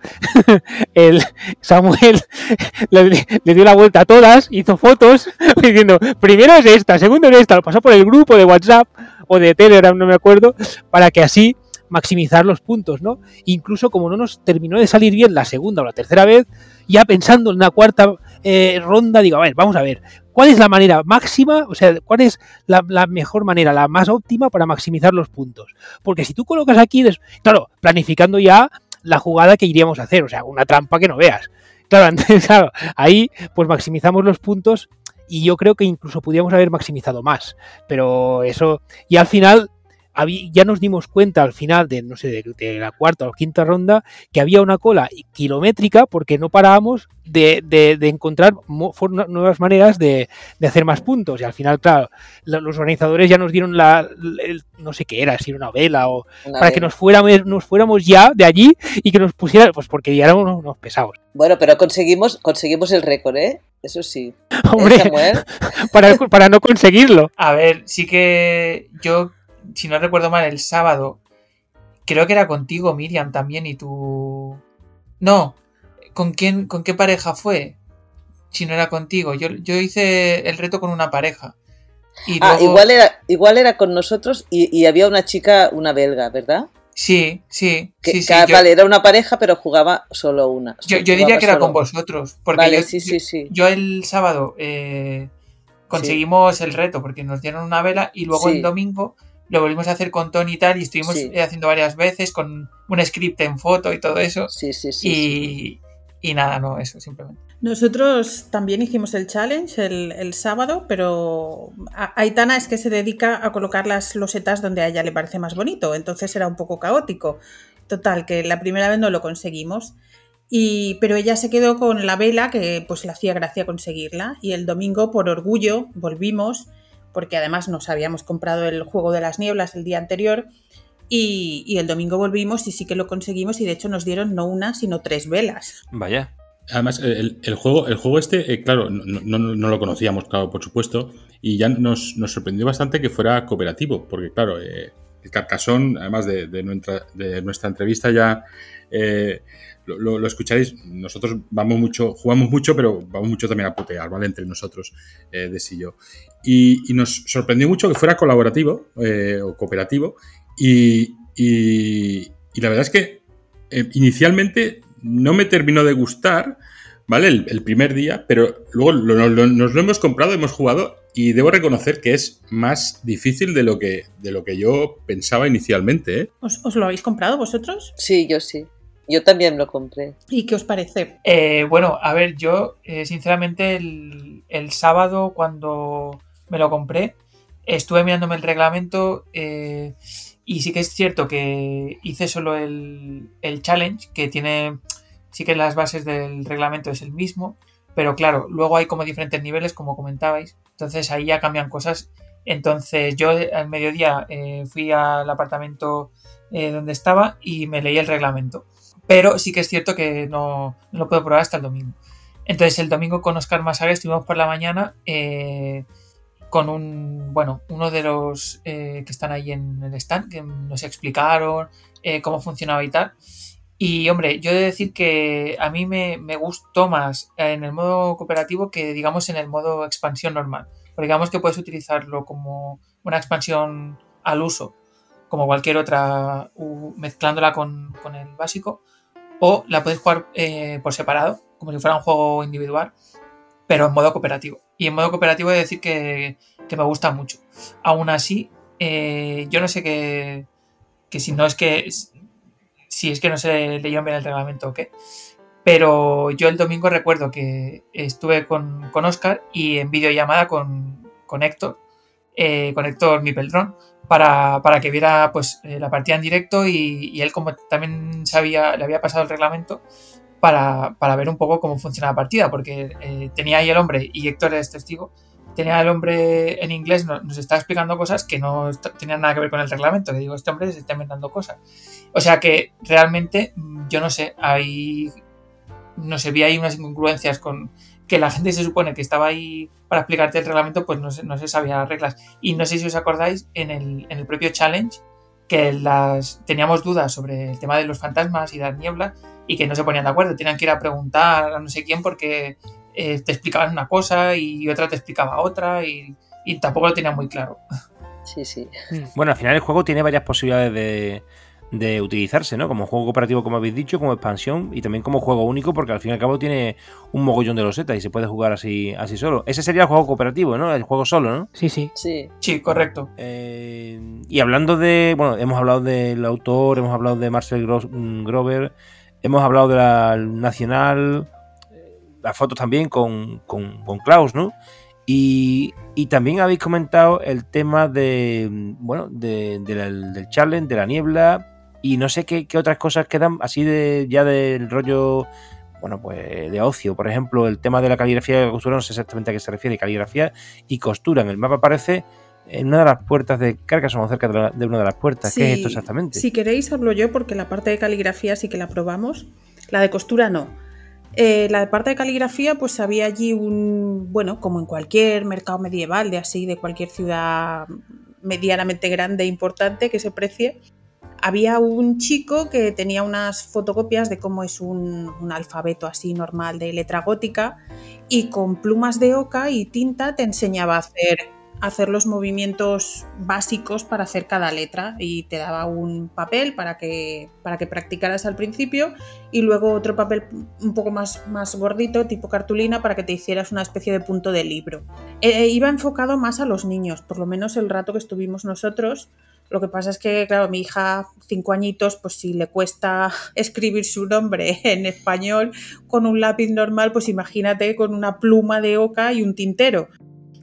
el Samuel le, dio la vuelta a todas, hizo fotos diciendo, primero es esta, segundo es esta, lo pasó por el grupo de WhatsApp o de Telegram, no me acuerdo, para que así maximizar los puntos, ¿no? Incluso como no nos terminó de salir bien la segunda o la tercera vez, ya pensando en la cuarta eh, ronda, digo, a ver, vamos a ver, ¿cuál es la manera máxima? O sea, ¿cuál es la, mejor manera, la más óptima para maximizar los puntos? Porque si tú colocas aquí, claro, planificando ya la jugada que iríamos a hacer, o sea, una trampa que no veas. Claro, entonces, claro, ahí pues maximizamos los puntos y yo creo que incluso podíamos haber maximizado más, pero eso, y al final ya nos dimos cuenta al final de, no sé, de, de, la cuarta o quinta ronda que había una cola kilométrica porque no parábamos de, de encontrar nuevas maneras de, hacer más puntos. Y al final, claro, los organizadores ya nos dieron la, el, no sé qué era, si era una vela o una para vela. que nos fuéramos, nos fuéramos ya de allí y que nos pusieran, pues porque ya éramos unos, unos pesados. Bueno, pero conseguimos, conseguimos el récord, ¿eh? Eso sí. Hombre, para, para no conseguirlo. A ver, sí que yo si no recuerdo mal, el sábado. Creo que era contigo, Miriam, también, y tú. No. ¿Con quién, con qué pareja fue? Si no era contigo. Yo, yo hice el reto con una pareja. Y ah, luego... igual, era, igual era con nosotros y, y, había una chica, una belga, ¿verdad? Sí, sí. Que, sí, sí que, vale, era una pareja, pero jugaba solo una. Yo, yo diría que era con vosotros. Porque vale, yo, sí, sí, sí. yo el sábado eh, conseguimos el reto porque nos dieron una vela y luego el domingo lo volvimos a hacer con Tony y tal, y estuvimos Sí. haciendo varias veces con un script en foto y todo eso. Sí, sí, sí. Y, y nada, no, eso simplemente. Nosotros también hicimos el challenge el, el sábado, pero a- Aitana es que se dedica a colocar las losetas donde a ella le parece más bonito, entonces era un poco caótico. Total, que la primera vez no lo conseguimos. Y, pero ella se quedó con la vela que pues le hacía gracia conseguirla y el domingo por orgullo volvimos porque además nos habíamos comprado el juego de las nieblas el día anterior y, y el domingo volvimos y sí que lo conseguimos y de hecho nos dieron no una sino tres velas. Vaya. Además, el, el juego, el juego este, eh, claro, no, no, no, lo conocíamos, claro, por supuesto, y ya nos, nos sorprendió bastante que fuera cooperativo, porque claro, eh, el Carcasón, además de, de, nuestra, de nuestra entrevista ya eh, lo, lo, lo, escucharéis, nosotros vamos mucho, jugamos mucho, pero vamos mucho también a putear, ¿vale? Entre nosotros, eh, de sí yo. Y, y, nos sorprendió mucho que fuera colaborativo eh, o cooperativo, y, y, y, la verdad es que eh, inicialmente no me terminó de gustar, ¿vale? El, el primer día, pero luego lo, lo, nos lo hemos comprado, hemos jugado y debo reconocer que es más difícil de lo que, de lo que yo pensaba inicialmente. ¿eh? ¿Os, ¿Os, lo habéis comprado vosotros? Sí, yo sí. Yo también lo compré. ¿Y qué os parece? Eh, bueno, a ver, yo eh, sinceramente el, el, sábado cuando me lo compré estuve mirándome el reglamento eh, y sí que es cierto que hice solo el, el challenge que tiene, sí que las bases del reglamento es el mismo, pero claro, luego hay como diferentes niveles como comentabais, entonces ahí ya cambian cosas. Entonces yo al mediodía eh, fui al apartamento eh, donde estaba y me leí el reglamento. Pero sí que es cierto que no, no, lo puedo probar hasta el domingo. Entonces el domingo con Oscar Masaga estuvimos por la mañana eh, con un, bueno, uno de los eh, que están ahí en el stand, que nos explicaron eh, cómo funcionaba y tal. Y hombre, yo he de decir que a mí me, me, gustó más en el modo cooperativo que digamos en el modo expansión normal. Porque digamos que puedes utilizarlo como una expansión al uso, como cualquier otra, mezclándola con, con el básico o la podéis jugar eh, por separado, como si fuera un juego individual, pero en modo cooperativo. Y en modo cooperativo he de decir que, que me gusta mucho. Aún así, eh, yo no sé qué, que si no es que si es que no se leyó bien el reglamento o qué. Pero yo el domingo recuerdo que estuve con, con Oscar y en videollamada con, con Héctor, eh, con Héctor Mipeldrón, para, para, que viera pues eh, la partida en directo y, él como también sabía, le había pasado el reglamento para, para ver un poco cómo funciona la partida, porque eh, tenía ahí el hombre, y Héctor es testigo, tenía el hombre en inglés, nos, nos estaba explicando cosas que no tenían nada que ver con el reglamento, que digo, este hombre se está inventando cosas. O sea que realmente, yo no sé, hay, no sé, vi ahí unas incongruencias con, que la gente se supone que estaba ahí para explicarte el reglamento, pues no se, no se sabía las reglas. Y no sé si os acordáis, en el, en el propio challenge, que las teníamos dudas sobre el tema de los fantasmas y las nieblas y que no se ponían de acuerdo. Tenían que ir a preguntar a no sé quién porque eh, te explicaban una cosa y otra te explicaba otra y, y tampoco lo tenían muy claro. Sí, sí. Bueno, al final el juego tiene varias posibilidades de, de utilizarse, ¿no? Como juego cooperativo, como habéis dicho, como expansión y también como juego único, porque al fin y al cabo tiene un mogollón de losetas y se puede jugar así, así solo. Ese sería el juego cooperativo, ¿no? El juego solo, ¿no? Sí, sí. Sí. Sí, correcto. Eh, y hablando de. Bueno, hemos hablado del autor, hemos hablado de Marcel Gros- mm, Grover, hemos hablado de la Nacional, eh, las fotos también con, con, con Klaus, ¿no? Y, y también habéis comentado el tema de. mm, Bueno, de- de la- del challenge, de la niebla. Y no sé qué, qué otras cosas quedan así de ya del rollo. Bueno, pues de ocio. Por ejemplo, el tema de la caligrafía y la costura, no sé exactamente a qué se refiere. Caligrafía y costura. En el mapa aparece en una de las puertas de Carcassonne o cerca de, la- de una de las puertas. ¿Qué es esto exactamente? Si queréis, hablo yo, porque la parte de caligrafía sí que la probamos. La de costura no. Eh, la parte de caligrafía, pues había allí un, bueno, como en cualquier mercado medieval, de así, de cualquier ciudad medianamente grande e importante que se precie, había un chico que tenía unas fotocopias de cómo es un, alfabeto así normal de letra gótica y con plumas de oca y tinta te enseñaba a hacer, hacer los movimientos básicos para hacer cada letra y te daba un papel para que, para que practicaras al principio y luego otro papel un poco más, más gordito, tipo cartulina, para que te hicieras una especie de punto de libro. Eh, iba enfocado más a los niños, por lo menos el rato que estuvimos nosotros. Lo que pasa es que, claro, mi hija, cinco añitos, pues si le cuesta escribir su nombre en español con un lápiz normal, pues imagínate con una pluma de oca y un tintero.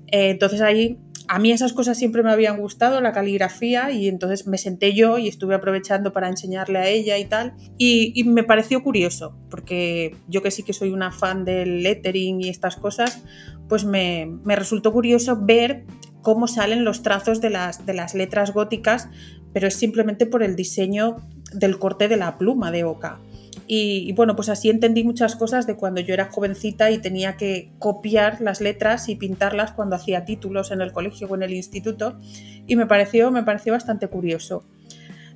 Eh, entonces ahí, a mí esas cosas siempre me habían gustado, la caligrafía, y entonces me senté yo y estuve aprovechando para enseñarle a ella y tal. Y, y me pareció curioso, porque yo que sí que soy una fan del lettering y estas cosas, pues me, me resultó curioso ver cómo salen los trazos de las, de las letras góticas, pero es simplemente por el diseño del corte de la pluma de oca. Y, y, bueno, pues así entendí muchas cosas de cuando yo era jovencita y tenía que copiar las letras y pintarlas cuando hacía títulos en el colegio o en el instituto. Y me pareció, me pareció bastante curioso.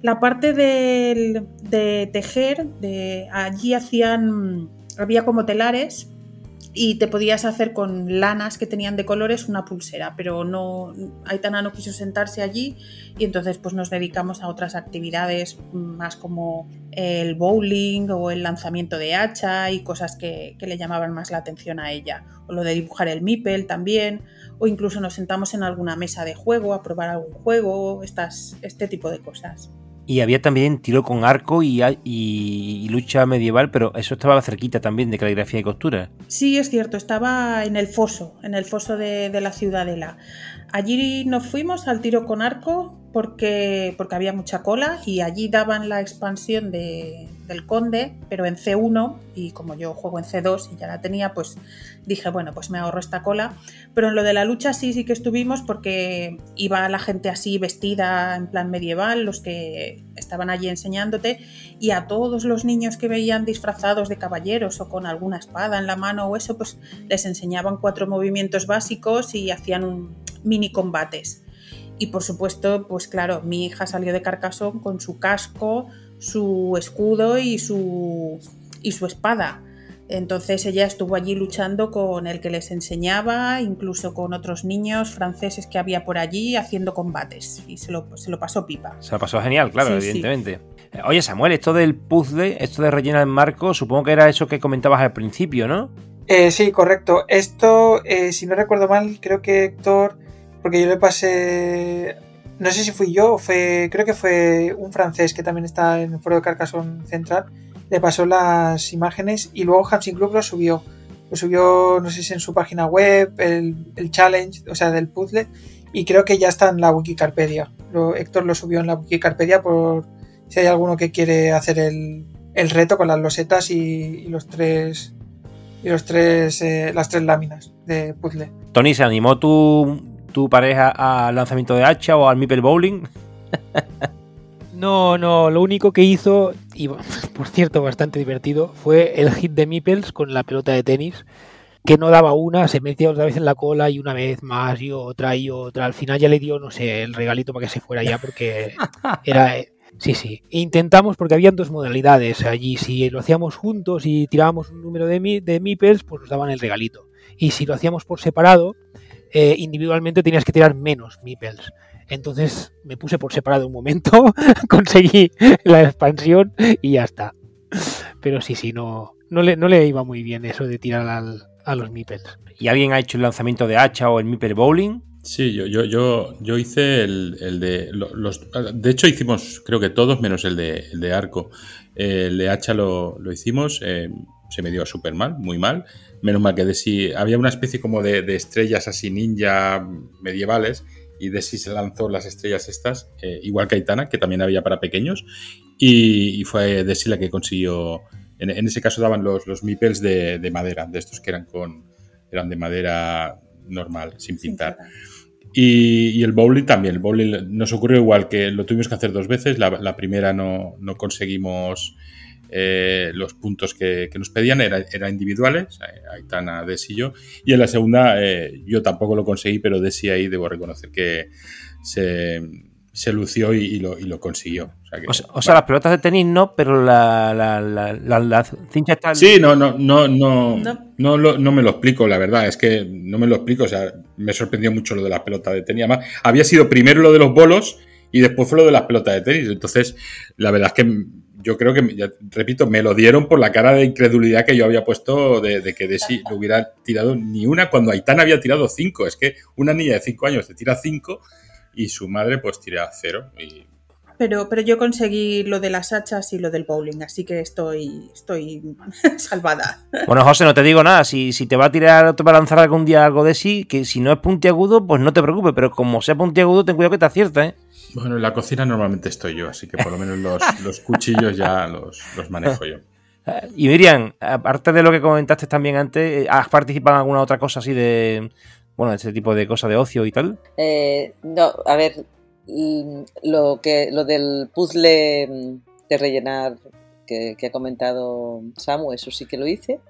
La parte del, de tejer, de, allí hacían, había como telares y te podías hacer con lanas que tenían de colores una pulsera, pero no Aitana no quiso sentarse allí y entonces pues nos dedicamos a otras actividades más como el bowling o el lanzamiento de hacha y cosas que, que le llamaban más la atención a ella, o lo de dibujar el mipel también, o incluso nos sentamos en alguna mesa de juego a probar algún juego, estas, este tipo de cosas. Y había también tiro con arco y, y, y, lucha medieval, pero eso estaba cerquita también de caligrafía y costura. Sí, es cierto, estaba en el foso, en el foso de, de la ciudadela. Allí nos fuimos al tiro con arco porque, porque había mucha cola y allí daban la expansión de, del conde, pero en C1 y como yo juego en C2 y ya la tenía, pues dije, bueno, pues me ahorro esta cola. Pero en lo de la lucha sí, sí que estuvimos porque iba la gente así vestida en plan medieval, los que estaban allí enseñándote, y a todos los niños que veían disfrazados de caballeros o con alguna espada en la mano o eso, pues les enseñaban cuatro movimientos básicos y hacían mini combates. Y por supuesto, pues claro, mi hija salió de Carcassonne con su casco, su escudo y su, y su espada. Entonces ella estuvo allí luchando con el que les enseñaba, incluso con otros niños franceses que había por allí haciendo combates. Y se lo, se lo pasó pipa. Se lo pasó genial, claro, sí, evidentemente. Sí. Oye, Samuel, esto del puzzle, esto de rellenar el marco, supongo que era eso que comentabas al principio, ¿no? Eh, sí, correcto. Esto, eh, si no recuerdo mal, creo que Héctor, porque yo le pasé no sé si fui yo fue, creo que fue un francés que también está en el foro de Carcassonne Central, le pasó las imágenes y luego Hansing Club lo subió. Lo subió, no sé si en su página web, el, el challenge, o sea, del puzzle, y creo que ya está en la Wikicarpedia. Héctor lo subió en la Wikicarpedia por si hay alguno que quiere hacer el, el reto con las losetas y, y los tres y los tres eh, las tres láminas de puzzle. Tony, ¿se animó tu, tu pareja al lanzamiento de hacha o al Meeple Bowling? No, no, lo único que hizo, y por cierto bastante divertido, fue el hit de Meeples con la pelota de tenis, que no daba una, se metía otra vez en la cola y una vez más y otra y otra. Al final ya le dio, no sé, el regalito para que se fuera ya porque era... Sí, sí. Intentamos porque habían dos modalidades allí. Si lo hacíamos juntos y tirábamos un número de, mi, de Meeples, pues nos daban el regalito. Y si lo hacíamos por separado, eh, individualmente tenías que tirar menos Meeples. Entonces me puse por separado un momento, conseguí la expansión y ya está. Pero sí, sí, no, no, le, no le iba muy bien eso de tirar al, a los Meeples. ¿Y alguien ha hecho el lanzamiento de hacha o el Meeple Bowling? Sí, yo, yo, yo, yo hice el, el de. Los, de hecho, hicimos, creo que todos, menos el de, el de arco. El de hacha lo, lo hicimos. Eh, se me dio súper mal, muy mal. Menos mal que Desi. Había una especie como de, de, estrellas así ninja medievales. Y Desi se lanzó las estrellas estas, eh, igual que Aitana, que también había para pequeños. Y, y fue Desi la que consiguió. En, en, ese caso daban los, los meeples de, de madera, de estos que eran con. eran de madera normal, sin pintar. Y, y, el bowling también. El bowling nos ocurrió igual que lo tuvimos que hacer dos veces. La, la primera no, no conseguimos eh, los puntos que, que nos pedían, eran era individuales, Aitana, Desi y yo. Y en la segunda eh, yo tampoco lo conseguí, pero Desi ahí debo reconocer que se, se lució y, y, lo, y, lo, consiguió. O sea, que, o sea, o sea las pelotas de tenis no, pero la, la, la, la, la cincha está... Sí, no, no, no, no, no. No, lo, no, me lo explico, la verdad, es que no me lo explico, o sea, me sorprendió mucho lo de la pelota de tenis. Además, había sido primero lo de los bolos y después fue lo de las pelotas de tenis. Entonces, la verdad es que yo creo que, ya, repito, me lo dieron por la cara de incredulidad que yo había puesto de, de que Desi no hubiera tirado ni una cuando Aitana había tirado cinco. Es que una niña de cinco años te tira cinco y su madre pues tira cero. Y... Pero, pero yo conseguí lo de las hachas y lo del bowling, así que estoy, estoy salvada. Bueno, José, no te digo nada. Si, si te va a tirar, te va a lanzar algún día algo de sí, que si no es puntiagudo, pues no te preocupes. Pero como sea puntiagudo, ten cuidado que te acierta, ¿eh? Bueno, en la cocina normalmente estoy yo, así que por lo menos los, los cuchillos ya los, los, manejo yo. Y Miriam, aparte de lo que comentaste también antes, ¿has participado en alguna otra cosa así de, bueno, este tipo de cosas de ocio y tal? Eh, no, a ver, lo que lo del puzzle de rellenar que, que, ha comentado Samu, eso sí que lo hice.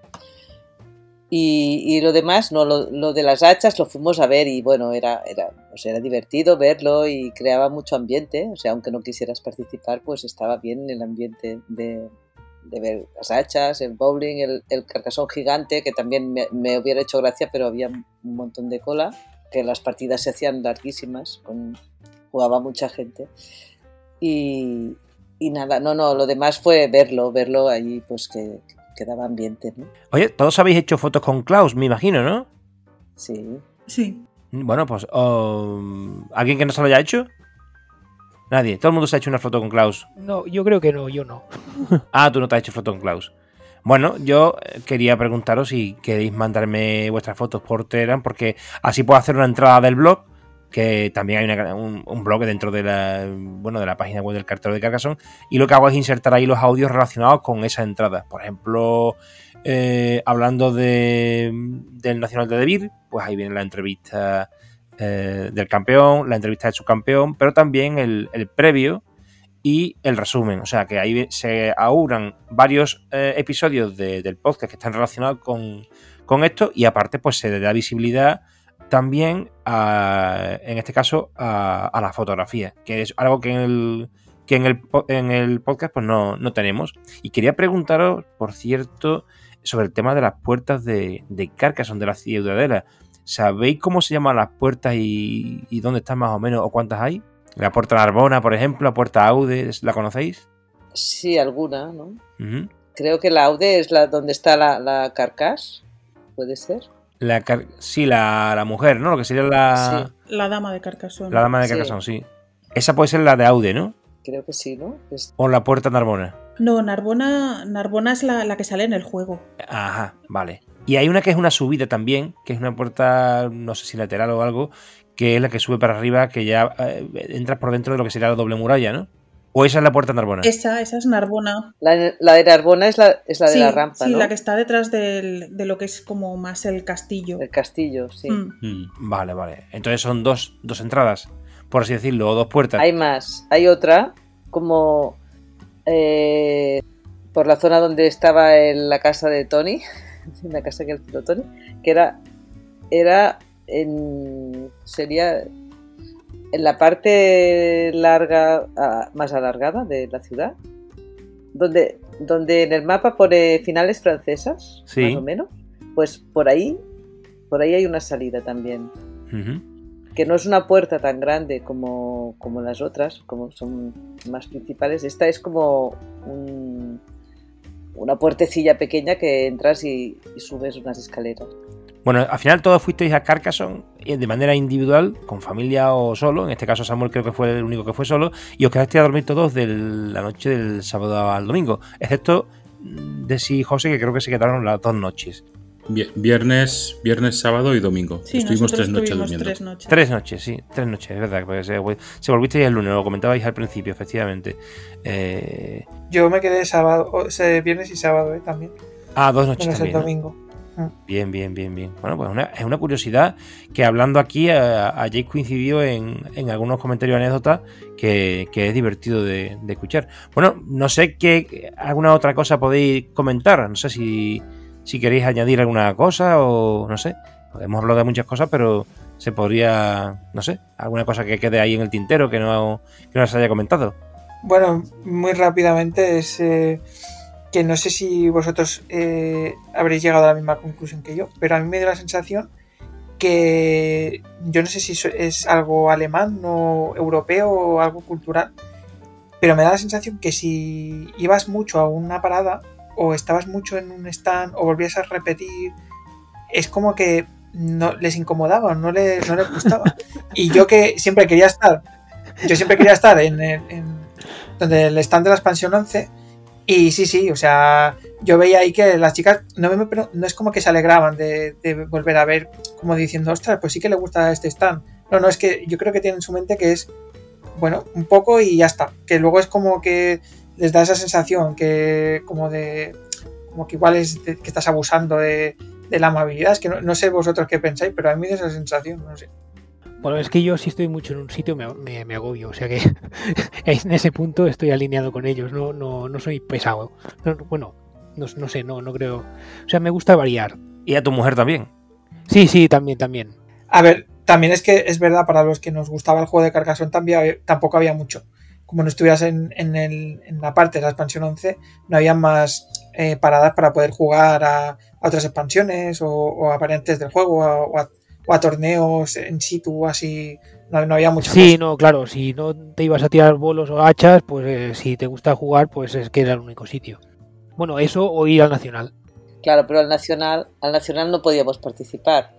Y, lo demás, no, lo, de las hachas lo fuimos a ver y bueno, era, era, o sea, era divertido verlo y creaba mucho ambiente. O sea, aunque no quisieras participar, pues estaba bien el ambiente de, de ver las hachas, el bowling, el, el carcasón gigante, que también me, me, hubiera hecho gracia, pero había un montón de cola, que las partidas se hacían larguísimas, jugaba mucha gente. Y, y nada, no, no, lo demás fue verlo, verlo allí, pues que daba ambiente. ¿no? Oye, todos habéis hecho fotos con Klaus, me imagino, ¿no? Sí. Sí. Bueno, pues, um, ¿alguien que no se lo haya hecho? Nadie. Todo el mundo se ha hecho una foto con Klaus. No, yo creo que no, yo no. ah, tú no te has hecho foto con Klaus. Bueno, yo quería preguntaros si queréis mandarme vuestras fotos por Telegram, porque así puedo hacer una entrada del blog, que también hay un, blog dentro de la, bueno, de la página web del cartero de Carcassonne, y lo que hago es insertar ahí los audios relacionados con esa entrada. Por ejemplo, eh, hablando de, del Nacional de Debir, pues ahí viene la entrevista eh, del campeón, la entrevista del subcampeón, pero también el, el, previo y el resumen. O sea que ahí se auguran varios eh, episodios de, del podcast que están relacionados con, con, esto y aparte pues se le da visibilidad también a, en este caso a, a, la fotografía, que es algo que en el, que en el, en el podcast pues no, no tenemos. Y quería preguntaros, por cierto, sobre el tema de las puertas de, de Carcassonne, de la ciudadela. ¿Sabéis cómo se llaman las puertas y, y, dónde están más o menos o cuántas hay? La puerta Narbona, por ejemplo, la puerta Aude, ¿la conocéis? Sí, alguna, ¿no? Uh -huh. Creo que la Aude es la donde está la, la carcas, ¿puede ser? La car sí, la, la, mujer, ¿no? Lo que sería la... Sí. La dama de Carcassonne. La dama de Carcassonne, sí. sí. Esa puede ser la de Aude, ¿no? Creo que sí, ¿no? Es... O la puerta Narbona. No, Narbona, Narbona es la, la que sale en el juego. Ajá, vale. Y hay una que es una subida también, que es una puerta, no sé si lateral o algo, que es la que sube para arriba, que ya eh, entras por dentro de lo que sería la doble muralla, ¿no? ¿O esa es la puerta Narbona? Esa, esa es Narbona. La, la de Narbona es la, es la sí, de la rampa, Sí, ¿no? la que está detrás del, de lo que es como más el castillo. El castillo, sí. Mm. Mm, vale, vale. Entonces son dos, dos entradas, por así decirlo, o dos puertas. Hay más. Hay otra, como eh, por la zona donde estaba en la casa de Tony, en la casa que alquiló Tony, que era, era en, sería en la parte larga, uh, más alargada de la ciudad, donde, donde en el mapa pone finales francesas, sí. más o menos, pues por ahí, por ahí hay una salida también. Uh -huh. que no es una puerta tan grande como, como las otras, como son más principales. Esta es como un- una puertecilla pequeña que entras y, y subes unas escaleras. Bueno, al final todos fuisteis a Carcassonne eh, de manera individual, con familia o solo. En este caso Samuel creo que fue el único que fue solo. Y os quedasteis a dormir todos de la noche del sábado al domingo. Excepto mm, Desi y José, que creo que se quedaron las dos noches. Vi- Viernes, viernes, sábado y domingo. Sí, Estuvimos tres noches durmiendo. tres noches. Tres noches, sí, tres noches, es verdad. Porque se, se volvisteis el lunes, lo comentabais al principio, efectivamente. Eh, Yo me quedé sábado, o sea, viernes y sábado eh, también. ah, dos noches Menos el también. ¿no? Bien, bien, bien, bien. Bueno, pues es una curiosidad que hablando aquí a, a Jake coincidió en, en algunos comentarios anécdotas que, que es divertido de, de escuchar. Bueno, no sé qué alguna otra cosa podéis comentar. No sé si, si queréis añadir alguna cosa o no sé. Hemos hablado de muchas cosas, pero se podría, no sé, alguna cosa que quede ahí en el tintero que no, que no se haya comentado. Bueno, muy rápidamente es eh, que no sé si vosotros eh, habréis llegado a la misma conclusión que yo, pero a mí me dio la sensación que yo no sé si es algo alemán o europeo o algo cultural, pero me da la sensación que si ibas mucho a una parada o estabas mucho en un stand o volvías a repetir, es como que no les incomodaba, no les, no les gustaba. Y yo que siempre quería estar, yo siempre quería estar en, el- en donde el stand de la expansión 11 y sí, sí, o sea, yo veía ahí que las chicas no, me, no es como que se alegraban de, de volver a ver, como diciendo, ostras, pues sí que le gusta este stand. No, no, es que yo creo que tienen en su mente que es, bueno, un poco y ya está. Que luego es como que les da esa sensación que, como de, como que igual es que estás abusando de, de la amabilidad. Es que no, no sé vosotros qué pensáis, pero a mí me da esa sensación, no sé. Bueno, es que yo si estoy mucho en un sitio me, me- me agobio, o sea que en ese punto estoy alineado con ellos, no, no, no soy pesado. No, no, bueno, no, no sé, no, no creo. O sea, me gusta variar. Y a tu mujer también. Sí, sí, también, también. A ver, también es que es verdad, para los que nos gustaba el juego de Carcassonne también, tampoco había mucho. Como no estuvieras en, en el- en la parte de la expansión 11, no había más eh, paradas para poder jugar a, a otras expansiones o, o a variantes del juego a- o, a, o a torneos en situ, así. No, no había mucho Sí, no, claro, si no te ibas a tirar bolos o hachas, pues eh, si te gusta jugar, pues es que era el único sitio. Bueno, eso o ir al Nacional. Claro, pero al nacional, al nacional no podíamos participar.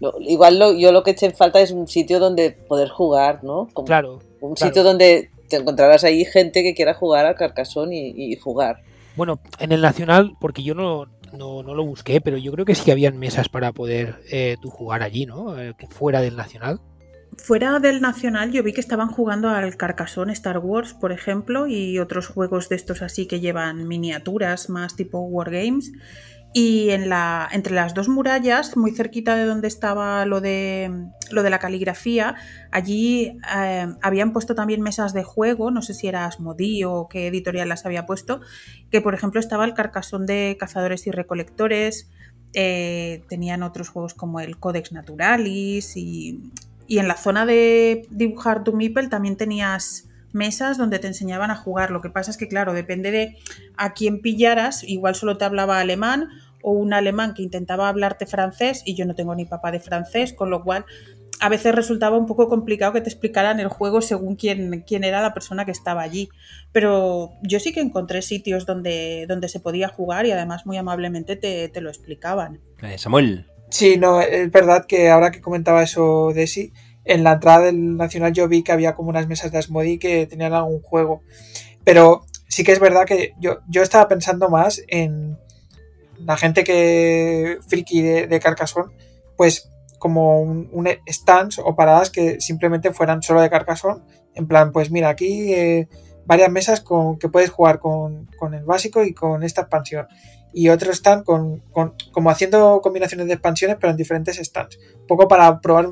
Lo- igual lo- yo lo que eché en falta es un sitio donde poder jugar, ¿no? Como Claro, un claro. sitio donde te encontrarás ahí gente que quiera jugar al Carcassonne y, y jugar. Bueno, en el Nacional, porque yo no, no, no lo busqué, pero yo creo que sí que habían mesas para poder eh, tú jugar allí, ¿no? Eh, fuera del Nacional. Fuera del Nacional yo vi que estaban jugando al Carcassonne Star Wars, por ejemplo, y otros juegos de estos así que llevan miniaturas más tipo Wargames. Y en la, entre las dos murallas, muy cerquita de donde estaba lo de, lo de la caligrafía, allí eh, habían puesto también mesas de juego, no sé si era Asmodee o qué editorial las había puesto, que por ejemplo estaba el Carcassonne de Cazadores y Recolectores, eh, tenían otros juegos como el Codex Naturalis y, y en la zona de dibujar tu Meeple también tenías mesas donde te enseñaban a jugar. Lo que pasa es que, claro, depende de a quién pillaras, igual solo te hablaba alemán o un alemán que intentaba hablarte francés y yo no tengo ni papá de francés, con lo cual a veces resultaba un poco complicado que te explicaran el juego según quién, quién era la persona que estaba allí. Pero yo sí que encontré sitios donde, donde se podía jugar y además muy amablemente te, te lo explicaban. Eh, Samuel. Sí, no, es verdad que ahora que comentaba eso de sí, en la entrada del Nacional yo vi que había como unas mesas de Asmodee que tenían algún juego. Pero sí que es verdad que yo, yo estaba pensando más en la gente que friki de, de Carcassonne, pues como un, stands o paradas que simplemente fueran solo de Carcassonne. En plan, pues mira, aquí eh, varias mesas con, que puedes jugar con, con el básico y con esta expansión y otros están con, con- como haciendo combinaciones de expansiones pero en diferentes stands. Un poco para probar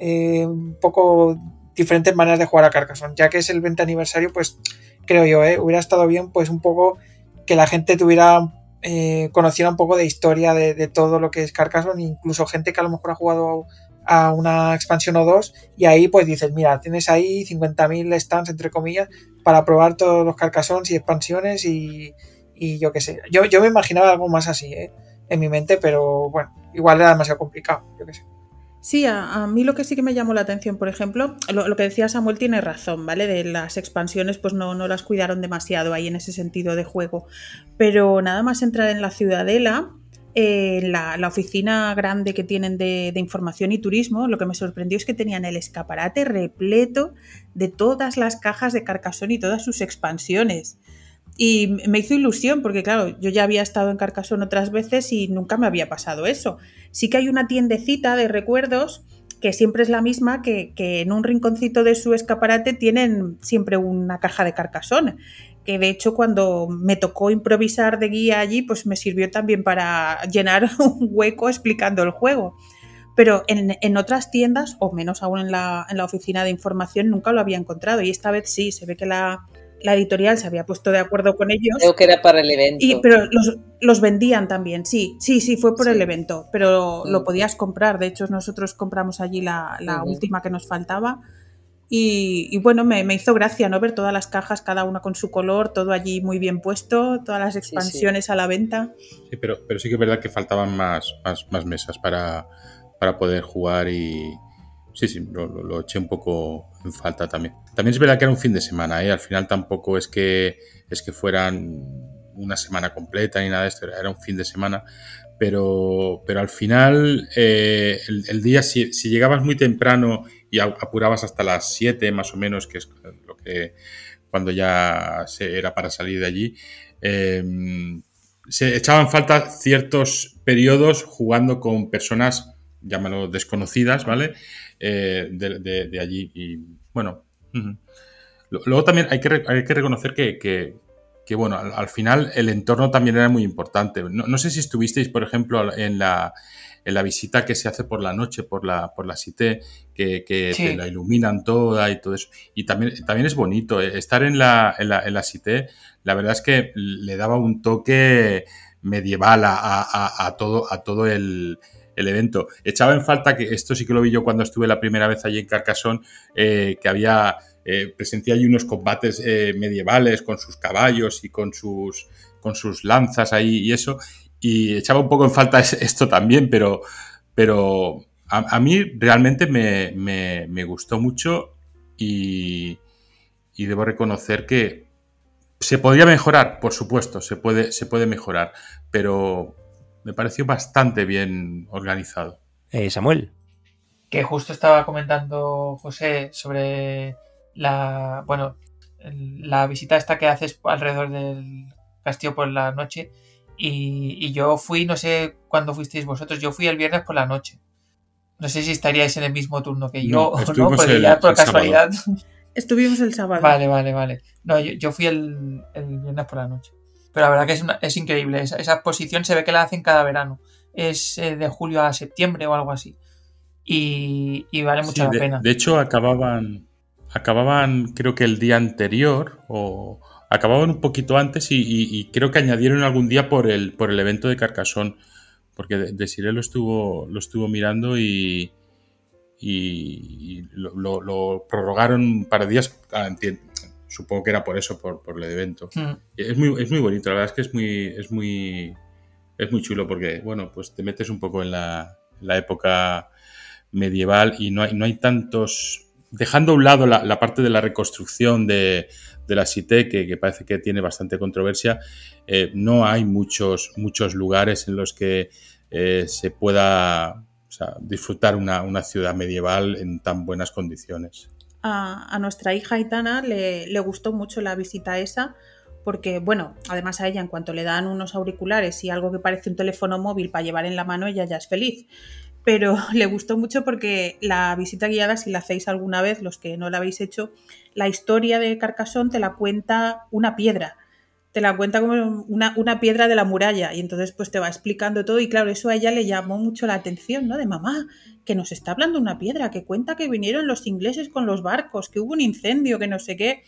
eh, un poco diferentes maneras de jugar a Carcassonne. Ya que es el 20 aniversario, pues creo yo, eh, hubiera estado bien pues un poco que la gente tuviera eh, conociera un poco de historia de, todo lo que es Carcassonne, incluso gente que a lo mejor ha jugado a una expansión o dos y ahí pues dices, mira, tienes ahí 50.000 stands entre comillas para probar todos los Carcassones y expansiones y, y yo qué sé. Yo, yo me imaginaba algo más así, ¿eh? En mi mente, pero bueno, igual era demasiado complicado, yo qué sé. Sí, a, mí lo que sí que me llamó la atención, por ejemplo, lo, que decía Samuel tiene razón, ¿vale? De las expansiones, pues no, no las cuidaron demasiado ahí en ese sentido de juego. Pero nada más entrar en la ciudadela, eh, la, oficina grande que tienen de, de, información y turismo, lo que me sorprendió es que tenían el escaparate repleto de todas las cajas de Carcassonne y todas sus expansiones. Y me hizo ilusión porque, claro, yo ya había estado en Carcassonne otras veces y nunca me había pasado eso. Sí que hay una tiendecita de recuerdos que siempre es la misma, que, en un rinconcito de su escaparate tienen siempre una caja de Carcassonne. Que de hecho, cuando me tocó improvisar de guía allí, pues me sirvió también para llenar un hueco explicando el juego. Pero en, otras tiendas, o menos aún en la, en la oficina de información, nunca lo había encontrado. Y esta vez sí, se ve que la, la editorial se había puesto de acuerdo con ellos. Creo que era para el evento. Y, pero los, vendían también, sí, sí, sí, fue por el evento, pero lo podías comprar. De hecho, nosotros compramos allí la, última que nos faltaba. Y, bueno, me, hizo gracia no ver todas las cajas, cada una con su color, todo allí muy bien puesto, todas las expansiones a la venta. Sí, pero, pero sí que es verdad que faltaban más, más, mesas para, para poder jugar y, Sí, sí, lo, eché un poco en falta también. También es verdad que era un fin de semana, ¿eh? al final tampoco es que, es que fueran una semana completa ni nada de esto, era un fin de semana, pero, pero al final eh, el, día, si, llegabas muy temprano y apurabas hasta las 7 más o menos, que es lo que cuando ya se, era para salir de allí, eh, se echaban falta ciertos periodos jugando con personas, llámalo desconocidas, ¿vale? Eh, de, allí. Y bueno, luego también hay que, hay que reconocer que, bueno, al, final el entorno también era muy importante. No, sé si estuvisteis, por ejemplo, en la, en la visita que se hace por la noche, por la, por la Cité, que, te la iluminan toda y todo eso. Y también, también es bonito. Eh, estar en la, en la, en la Cité, la verdad es que le daba un toque medieval a todo, a todo el, el evento. Echaba en falta, que esto sí que lo vi yo cuando estuve la primera vez allí en Carcassonne, eh, que había, eh, presencié allí unos combates eh, medievales con sus caballos y con sus, con sus lanzas ahí y eso, y echaba un poco en falta esto también, pero, pero a, mí realmente me, gustó mucho y, y debo reconocer que se podría mejorar, por supuesto, se puede, se puede mejorar, pero me pareció bastante bien organizado. Eh, Samuel. Que justo estaba comentando José sobre la, bueno, la visita esta que haces alrededor del castillo por la noche. Y, yo fui, no sé cuándo fuisteis vosotros, yo fui el viernes por la noche. No sé si estaríais en el mismo turno que yo o no, porque ya por casualidad. Estuvimos el sábado. Vale, vale, vale. No, yo, fui el, viernes por la noche. Pero la verdad que es, es increíble. Esa, exposición se ve que la hacen cada verano. Es eh, de julio a septiembre o algo así. Y, vale mucho la pena. De hecho, acababan, acababan creo que el día anterior o acababan un poquito antes y, creo que añadieron algún día por el, por el evento de Carcasón. Porque Desiree lo estuvo, lo estuvo mirando y, y lo, prorrogaron un par de días. Supongo que era por eso, por, por el evento. Mm. Es, muy, es muy bonito, la verdad es que es muy, es muy, es muy chulo porque, bueno, pues te metes un poco en la, época medieval y no hay, no hay tantos... Dejando a un lado la, parte de la reconstrucción de, la Cité, que, parece que tiene bastante controversia, eh, no hay muchos, muchos lugares en los que eh, se pueda disfrutar una, una ciudad medieval en tan buenas condiciones a, nuestra hija Aitana le, le, gustó mucho la visita esa, porque, bueno, además a ella en cuanto le dan unos auriculares y algo que parece un teléfono móvil para llevar en la mano, ella ya es feliz. Pero le gustó mucho porque la visita guiada, si la hacéis alguna vez, los que no la habéis hecho, la historia de Carcassonne te la cuenta una piedra te la cuenta como una, una, piedra de la muralla y entonces pues te va explicando todo y claro, eso a ella le llamó mucho la atención, ¿no? De mamá, que nos está hablando una piedra, que cuenta que vinieron los ingleses con los barcos, que hubo un incendio, que no sé qué.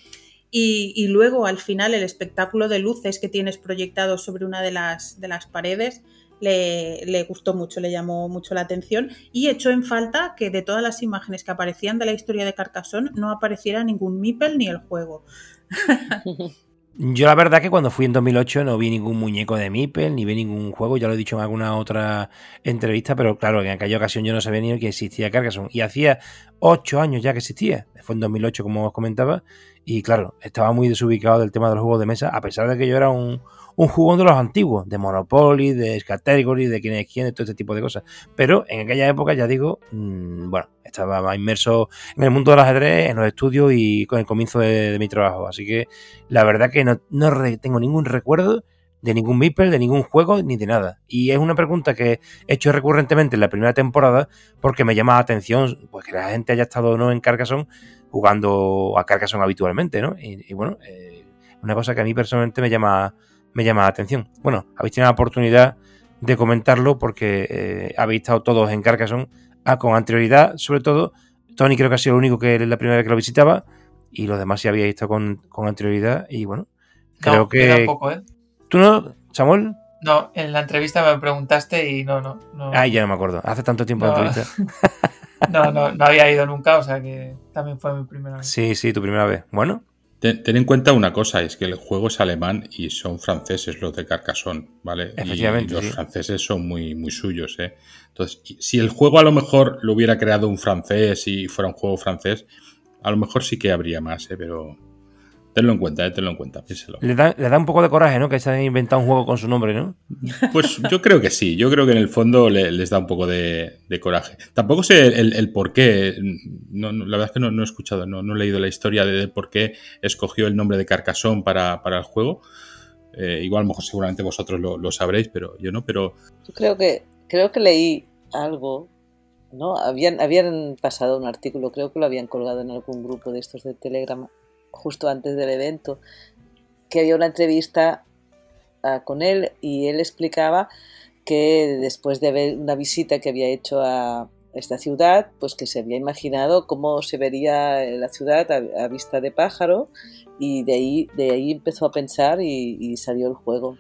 Y, luego al final el espectáculo de luces que tienes proyectado sobre una de las, de las paredes le, le, gustó mucho, le llamó mucho la atención y echó en falta que de todas las imágenes que aparecían de la historia de Carcassonne no apareciera ningún Mipel ni el juego. Yo la verdad que cuando fui en 2008 no vi ningún muñeco de Meeple, ni vi ningún juego, ya lo he dicho en alguna otra entrevista, pero claro, en aquella ocasión yo no sabía ni que existía Carcassonne. Y hacía ocho años ya que existía, fue en 2008 como os comentaba, y claro, estaba muy desubicado del tema de los juegos de mesa, a pesar de que yo era un, un jugón de los antiguos, de Monopoly, de Category, de quién es quién, de todo este tipo de cosas. Pero en aquella época, ya digo, mmm, bueno, estaba más inmerso en el mundo del ajedrez, en los estudios y con el comienzo de, de mi trabajo. Así que la verdad que no, no tengo ningún recuerdo de ningún Meeple, de ningún juego, ni de nada. Y es una pregunta que he hecho recurrentemente en la primera temporada porque me llama la atención pues, que la gente haya estado o no en Carcassonne jugando a Carcassonne habitualmente, ¿no? Y, y bueno, eh, una cosa que a mí personalmente me llama me llama la atención. Bueno, habéis tenido la oportunidad de comentarlo porque eh, habéis estado todos en Carcassonne ah, con anterioridad, sobre todo. Tony creo que ha sido el único que es la primera vez que lo visitaba y los demás sí habíais estado con, con anterioridad y bueno, creo que... Tampoco, ¿eh? ¿Tú no, Samuel? No, en la entrevista me preguntaste y no, no. no. Ay, ya no me acuerdo. Hace tanto tiempo No. la entrevista. No, no, no había ido nunca, o sea que también fue mi primera vez. Sí, sí, tu primera vez. Bueno, Ten, ten en cuenta una cosa, es que el juego es alemán y son franceses los de Carcassonne, ¿vale? Efectivamente, Y los sí. franceses son muy, muy suyos, ¿eh? Entonces, si el juego a lo mejor lo hubiera creado un francés y fuera un juego francés, a lo mejor sí que habría más, ¿eh? Pero tenlo en cuenta, ¿eh? Tenlo en cuenta, piénselo. le da, le da un poco de coraje, ¿no? Que se hayan inventado un juego con su nombre, ¿no? Pues yo creo que sí, yo creo que en el fondo le- les da un poco de, de coraje. Tampoco sé el, el por qué, no, no, la verdad es que no, no he escuchado, no, no he leído la historia de, de por qué escogió el nombre de Carcassonne para, para el juego. Eh, igual, a lo mejor seguramente vosotros lo, lo sabréis, pero yo no, pero Yo creo que, creo que leí algo, ¿no? Habían, habían pasado un artículo, creo que lo habían colgado en algún grupo de estos de Telegram justo antes del evento, que había una entrevista ah, con él y él explicaba que después de ver una visita que había hecho a esta ciudad, pues que se había imaginado cómo se vería la ciudad a, a vista de pájaro y de ahí, de ahí empezó a pensar y, salió el juego.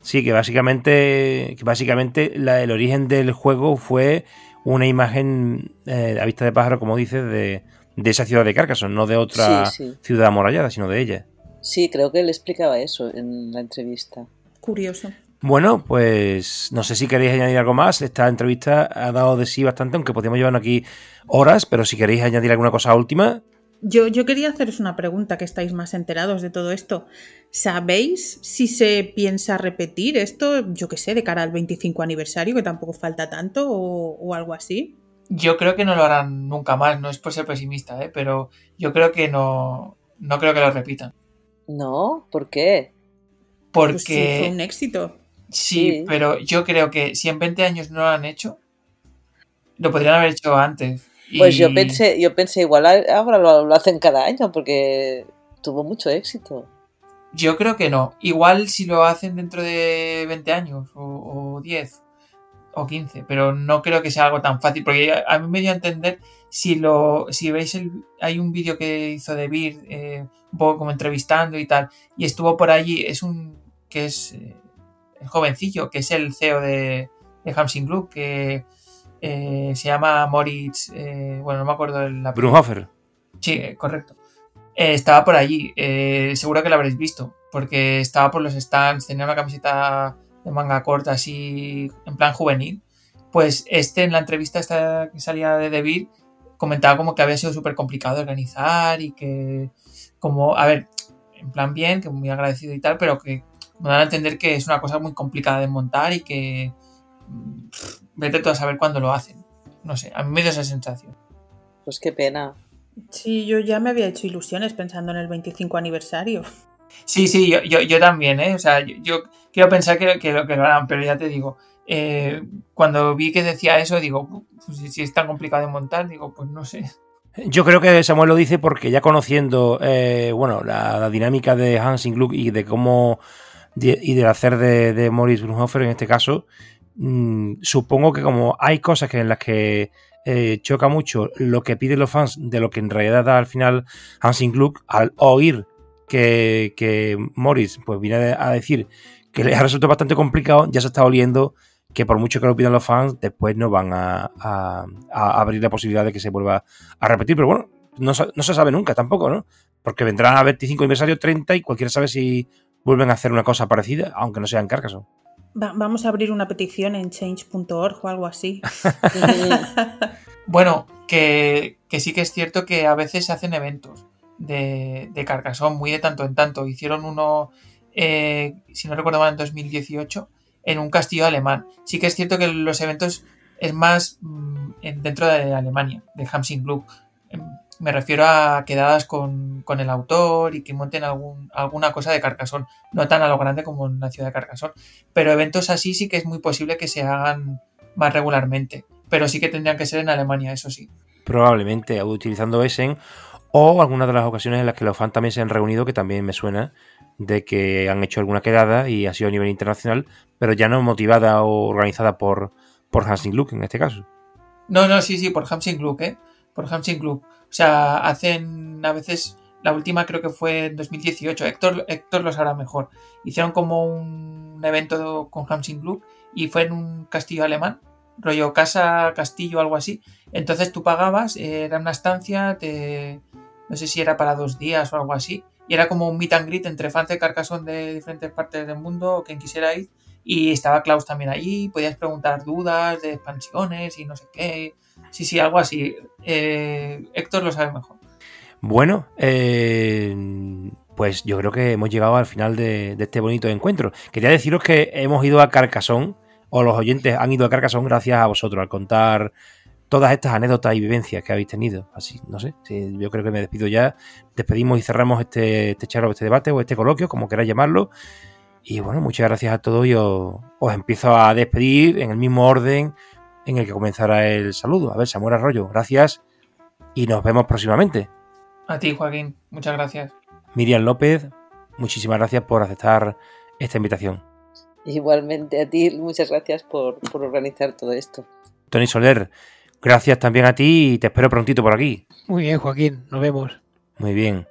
Sí, que básicamente, básicamente la- el origen del juego fue una imagen eh, a vista de pájaro, como dices, de, de esa ciudad de Carcassonne, no de otra Sí, sí. ciudad amurallada, sino de ella. Sí, creo que él explicaba eso en la entrevista. Curioso. Bueno, pues no sé si queréis añadir algo más. Esta entrevista ha dado de sí bastante, aunque podríamos llevarnos aquí horas, pero si queréis añadir alguna cosa última, Yo, yo quería haceros una pregunta que estáis más enterados de todo esto. ¿Sabéis si se piensa repetir esto, yo qué sé, de cara al 25 aniversario, que tampoco falta tanto, o, o algo así? Yo creo que no lo harán nunca más, no es por ser pesimista, ¿eh? pero yo creo que no, no creo que lo repitan. No, ¿por qué? Porque Pues sí, fue un éxito. sí, Sí. pero yo creo que si en 20 años no lo han hecho, lo podrían haber hecho antes. Pues yo pensé, yo pensé igual ahora lo, lo hacen cada año porque tuvo mucho éxito. Yo creo que no. Igual si lo hacen dentro de 20 años o, o 10 o 15, pero no creo que sea algo tan fácil, porque a mí me dio a entender, si lo si veis, el, hay un vídeo que hizo de Beer, eh, un poco como entrevistando y tal, y estuvo por allí, es un, que es eh, el jovencillo, que es el CEO de, de Hamsing Group, que eh, se llama Moritz, bueno, no me acuerdo el apellido. Brunhofer. Sí, correcto. Estaba por allí, seguro que lo habréis visto, porque estaba por los stands, tenía una camiseta de manga corta así, en plan juvenil. Pues este en la entrevista esta que salía de Devir comentaba como que había sido súper complicado organizar y que como, a ver, en plan bien, que muy agradecido y tal, pero que me dan a entender que es una cosa muy complicada de montar y que mm, vete tú a saber cuándo lo hacen. No sé, a mí me dio esa sensación. Pues qué pena. Sí, yo ya me había hecho ilusiones pensando en el 25 aniversario. Sí, sí, yo, yo, yo también, ¿eh? O sea, yo, yo quiero pensar que, lo, que lo harán, pero ya te digo, eh, cuando vi que decía eso, digo, pues, si, es tan complicado de montar, digo, pues no sé. Yo creo que Samuel lo dice porque ya conociendo eh, bueno, la, dinámica de Hansing Gluck y de cómo y del hacer de, de Maurice Brunhofer en este caso, mmm, supongo que como hay cosas que en las que eh, choca mucho lo que piden los fans de lo que en realidad da al final Hansing Gluck al oír que, que Morris pues viene a decir que les ha resultado bastante complicado, ya se está oliendo que por mucho que lo pidan los fans, después no van a, a, a, abrir la posibilidad de que se vuelva a repetir. Pero bueno, no, no se sabe nunca tampoco, ¿no? Porque vendrán a 25 aniversario, 30 y cualquiera sabe si vuelven a hacer una cosa parecida, aunque no sea en Carcassonne. Va- vamos a abrir una petición en change.org o algo así. Bueno, que, que sí que es cierto que a veces se hacen eventos de, de Carcassonne muy de tanto en tanto. Hicieron uno, eh, si no recuerdo mal, en 2018 en un castillo alemán. Sí que es cierto que los eventos es más mm, en- dentro de Alemania, de Hamsing Club. Em, Me refiero a quedadas con, con el autor y que monten alguna cosa de Carcassonne. No tan a lo grande como en la ciudad de Carcassonne. Pero eventos así sí que es muy posible que se hagan más regularmente. Pero sí que tendrían que ser en Alemania, eso sí. Probablemente utilizando Essen o algunas de las ocasiones en las que los fans también se han reunido, que también me suena de que han hecho alguna quedada y ha sido a nivel internacional, pero ya no motivada o organizada por, por Hansing Luke en este caso. No, no, sí, sí, por Hamsing Club, ¿eh? Por Hamsing Club. O sea, hacen a veces, la última creo que fue en 2018, Héctor, Héctor lo sabrá mejor. Hicieron como un evento con Hamsing Club y fue en un castillo alemán, rollo casa, castillo, algo así. Entonces tú pagabas, eh, era una estancia, te, no sé si era para dos días o algo así, y era como un meet and greet entre fans de Carcassonne de diferentes partes del mundo, quien quisiera ir, y estaba Klaus también allí, podías preguntar dudas de expansiones y no sé qué. Sí, sí, algo así. Eh, Héctor lo sabe mejor. Bueno, eh, pues yo creo que hemos llegado al final de, de este bonito encuentro. Quería deciros que hemos ido a Carcassonne, o los oyentes han ido a Carcassonne gracias a vosotros, al contar todas estas anécdotas y vivencias que habéis tenido. Así, no sé, yo creo que me despido ya. Despedimos y cerramos este, este charla, este debate o este coloquio, como queráis llamarlo. Y bueno, muchas gracias a todos y os, os empiezo a despedir en el mismo orden en el que comenzará el saludo. A ver, Samuel Arroyo, gracias y nos vemos próximamente. A ti, Joaquín, muchas gracias. Miriam López, muchísimas gracias por aceptar esta invitación. Igualmente a ti, muchas gracias por, por organizar todo esto. Tony Soler, gracias también a ti y te espero prontito por aquí. Muy bien, Joaquín, nos vemos. Muy bien.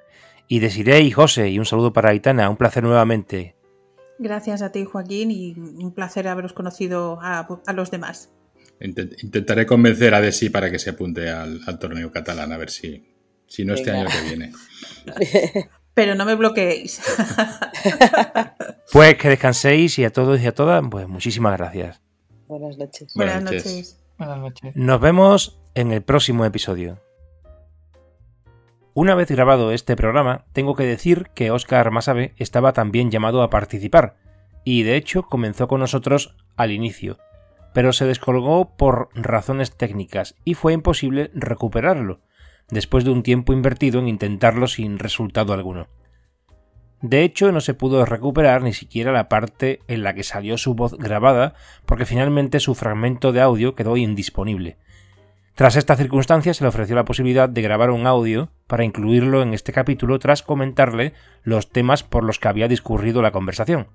Y Desiree y José, y un saludo para Aitana, un placer nuevamente. Gracias a ti, Joaquín, y un placer haberos conocido a, a los demás. Intent- Intentaré convencer a Desi para que se apunte al, al torneo catalán, a ver si, si no este Venga. año que viene. Pero no me bloqueéis. Pues que descanséis y a todos y a todas, pues muchísimas gracias. Buenas noches. Buenas Buenas noches. Buenas noches. Nos vemos en el próximo episodio. Una vez grabado este programa, tengo que decir que Óscar Masabe estaba también llamado a participar, y de hecho comenzó con nosotros al inicio, pero se descolgó por razones técnicas y fue imposible recuperarlo, después de un tiempo invertido en intentarlo sin resultado alguno. De hecho, no se pudo recuperar ni siquiera la parte en la que salió su voz grabada, porque finalmente su fragmento de audio quedó indisponible. Tras esta circunstancia se le ofreció la posibilidad de grabar un audio para incluirlo en este capítulo tras comentarle los temas por los que había discurrido la conversación.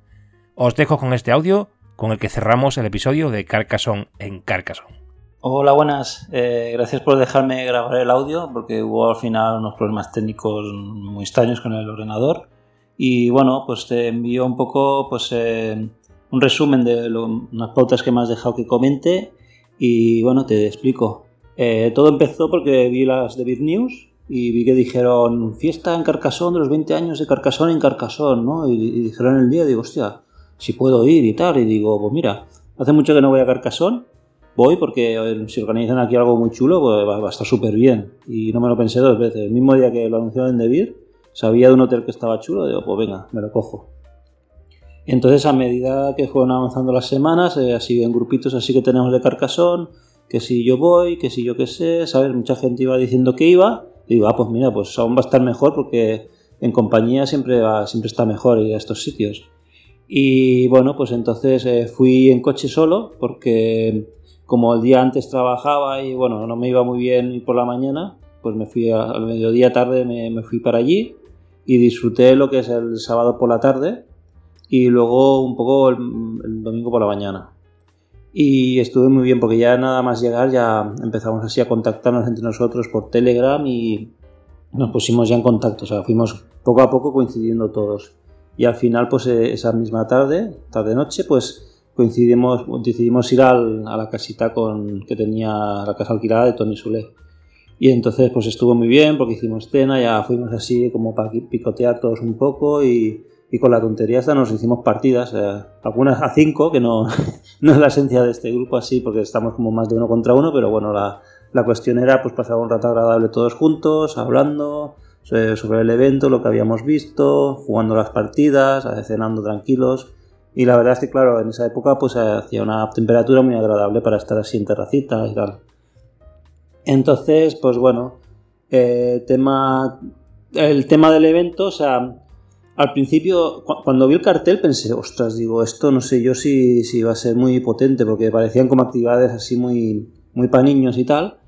Os dejo con este audio con el que cerramos el episodio de Carcassonne en Carcassonne. Hola, buenas. Eh, gracias por dejarme grabar el audio porque hubo al final unos problemas técnicos muy extraños con el ordenador. Y bueno, pues te envío un poco pues, eh, un resumen de unas pautas que me has dejado que comente. Y bueno, te explico. Eh, todo empezó porque vi las de Bit News y vi que dijeron fiesta en Carcassonne de los 20 años de Carcassonne en Carcassonne, ¿no? Y, y dijeron el día, digo, hostia, si puedo ir y tal. Y digo, pues mira, hace mucho que no voy a Carcassonne voy porque si organizan aquí algo muy chulo, pues va, va a estar súper bien. Y no me lo pensé dos veces. El mismo día que lo anunciaron en Debir, sabía de un hotel que estaba chulo, digo, pues venga, me lo cojo. Entonces, a medida que fueron avanzando las semanas, eh, así en grupitos así que tenemos de Carcassonne, que si yo voy, que si yo qué sé, ¿sabes? Mucha gente iba diciendo que iba. Y digo, ah, pues mira, pues aún va a estar mejor porque en compañía siempre, siempre está mejor ir a estos sitios. Y bueno, pues entonces eh, fui en coche solo porque como el día antes trabajaba y bueno, no me iba muy bien por la mañana, pues me fui a- al mediodía tarde, me fui para allí y disfruté lo que es el sábado por la tarde y luego un poco el, domingo por la mañana. Y estuve muy bien porque ya nada más llegar ya empezamos así a contactarnos entre nosotros por Telegram y nos pusimos ya en contacto, o sea, fuimos poco a poco coincidiendo todos. Y al final, pues eh, esa misma tarde, tarde-noche, pues coincidimos, decidimos ir al- a la casita con, que tenía la casa alquilada de Tony Sule. Y entonces pues estuvo muy bien porque hicimos cena, ya fuimos así como para picotear todos un poco y, y con la tontería esta nos hicimos partidas, eh, algunas a cinco, que no, no es la esencia de este grupo así porque estamos como más de uno contra uno, pero bueno, la, la cuestión era pues pasar un rato agradable todos juntos, hablando sobre el evento, lo que habíamos visto, jugando las partidas, cenando tranquilos. Y la verdad es que, claro, en esa época pues hacía una temperatura muy agradable para estar así en terracita y tal. Entonces, pues bueno, eh, tema, el tema del evento, o sea, al principio, cuando vi el cartel pensé, ostras, digo, esto no sé yo si, si va a ser muy potente, porque parecían como actividades así muy, muy para niños y tal.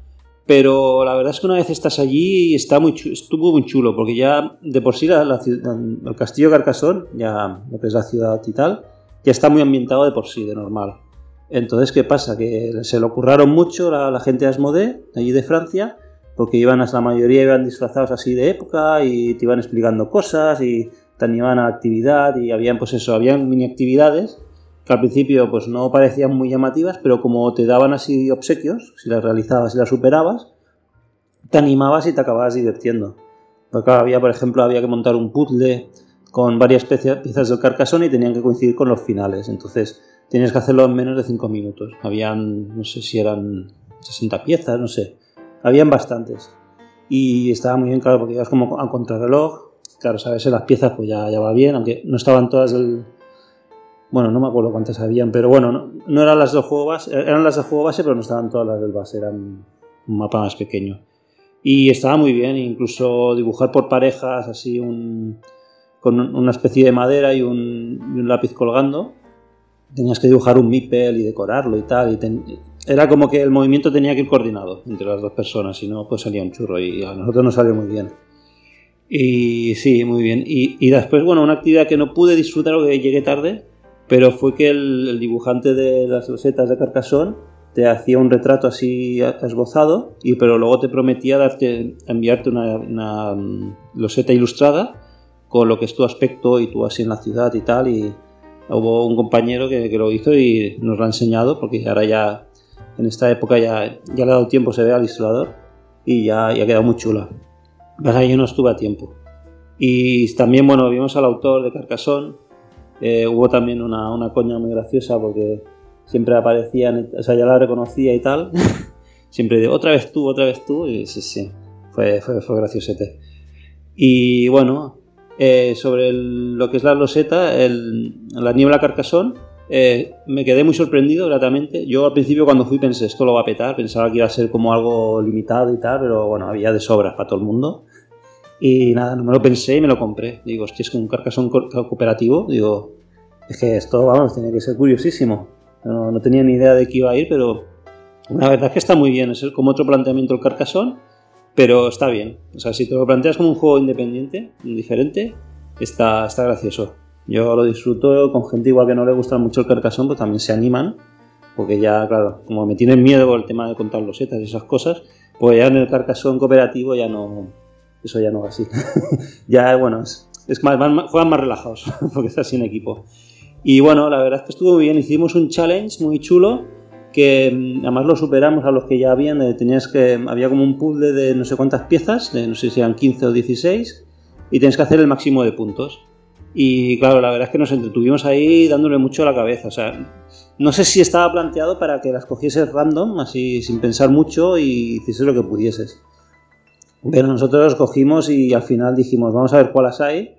Pero la verdad es que una vez estás allí está muy estuvo muy chulo, porque ya de por sí la, el castillo Carcasón, ya lo que es la ciudad y tal, ya está muy ambientado de por sí, de normal. Entonces, ¿qué pasa? Que se lo curraron mucho la, la gente de Asmodee, allí de Francia, porque iban, la mayoría iban disfrazados así de época y te iban explicando cosas y te animaban a actividad y habían, pues eso, habían mini actividades que al principio pues no parecían muy llamativas, pero como te daban así obsequios, si las realizabas y las superabas, te animabas y te acababas divirtiendo. Porque había, por ejemplo, había que montar un puzzle con varias piezas del carcasón y tenían que coincidir con los finales. Entonces tenías que hacerlo en menos de 5 minutos. Habían, no sé si eran 60 piezas, no sé. Habían bastantes. Y estaba muy bien, claro, porque ibas como a contrarreloj. Claro, sabes, las piezas pues ya, ya va bien, aunque no estaban todas del, bueno, no me acuerdo cuántas habían, pero bueno, no, eran las del juego base, eran las del juego base, pero no estaban todas las del base, eran un mapa más pequeño. Y estaba muy bien, incluso dibujar por parejas, así un, con una especie de madera y un, lápiz colgando. Tenías que dibujar un mipel y decorarlo y tal. Y era como que el movimiento tenía que ir coordinado entre las dos personas, si no, pues salía un churro y a nosotros nos salió muy bien. Y sí, muy bien. Y, y después, bueno, una actividad que no pude disfrutar o que llegué tarde, pero fue que el, dibujante de las losetas de Carcassonne te hacía un retrato así esbozado, y, pero luego te prometía darte, enviarte una, mm, loseta ilustrada con lo que es tu aspecto y tú así en la ciudad y tal. Y hubo un compañero que, lo hizo y nos lo ha enseñado, porque ahora ya en esta época ya, ya le ha dado tiempo, se ve al ilustrador y ya, ya ha quedado muy chula. Pero yo no estuve a tiempo. Y también, bueno, vimos al autor de Carcassonne, eh, hubo también una, una, coña muy graciosa porque siempre aparecían, o sea, ya la reconocía y tal. siempre de otra vez tú, otra vez tú. Y sí, sí, fue, fue, fue graciosete. Y bueno, eh, sobre lo que es la loseta, la niebla carcasón, eh, me quedé muy sorprendido gratamente. Yo al principio cuando fui pensé, esto lo va a petar, pensaba que iba a ser como algo limitado y tal, pero bueno, había de sobras para todo el mundo. Y nada, no me lo pensé y me lo compré. Digo, hostia, es que un carcasón cooperativo. Digo, es que esto, vamos, tiene que ser curiosísimo. No, no, tenía ni idea de que iba a ir, pero la verdad es que está muy bien. Es como otro planteamiento el carcasón, pero está bien. O sea, si te lo planteas como un juego independiente, diferente, está, está gracioso. Yo lo disfruto con gente igual que no le gusta mucho el carcasón, pues también se animan. Porque ya, claro, como me tienen miedo por el tema de contar los setas y esas cosas, pues ya en el carcasón cooperativo ya no, eso ya no va así. ya, bueno, es, más, juegan más relajados, porque está sin equipo. Y bueno, la verdad es que estuvo muy bien. Hicimos un challenge muy chulo que mm, además lo superamos a los que ya habían. Eh, tenías que, había como un puzzle de no sé cuántas piezas, de no sé si eran 15 o 16, y tienes que hacer el máximo de puntos. Y claro, la verdad es que nos entretuvimos ahí dándole mucho a la cabeza. O sea, no sé si estaba planteado para que las cogieses random, así sin pensar mucho y hicieses lo que pudieses. Pero nosotros cogimos y al final dijimos, vamos a ver cuáles hay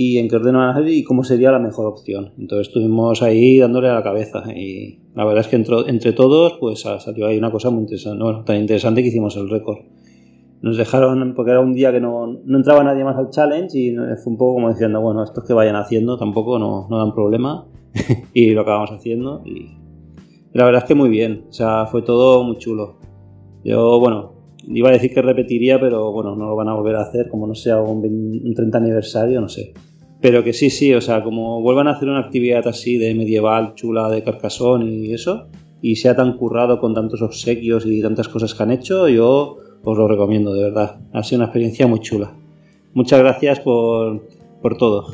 y en qué orden van a y cómo sería la mejor opción. Entonces estuvimos ahí dándole a la cabeza y la verdad es que entre, todos pues salió ahí una cosa muy interesante, bueno, tan interesante que hicimos el récord. Nos dejaron, porque era un día que no, no, entraba nadie más al challenge y fue un poco como diciendo, bueno, estos que vayan haciendo tampoco no, no dan problema y lo acabamos haciendo y la verdad es que muy bien, o sea, fue todo muy chulo. Yo, bueno, Iba a decir que repetiría, pero bueno, no lo van a volver a hacer, como no sea un, 30 aniversario, no sé. Pero que sí, sí, o sea, como vuelvan a hacer una actividad así de medieval, chula, de carcasón y eso, y sea tan currado con tantos obsequios y tantas cosas que han hecho, yo os lo recomiendo, de verdad. Ha sido una experiencia muy chula. Muchas gracias por, por todo.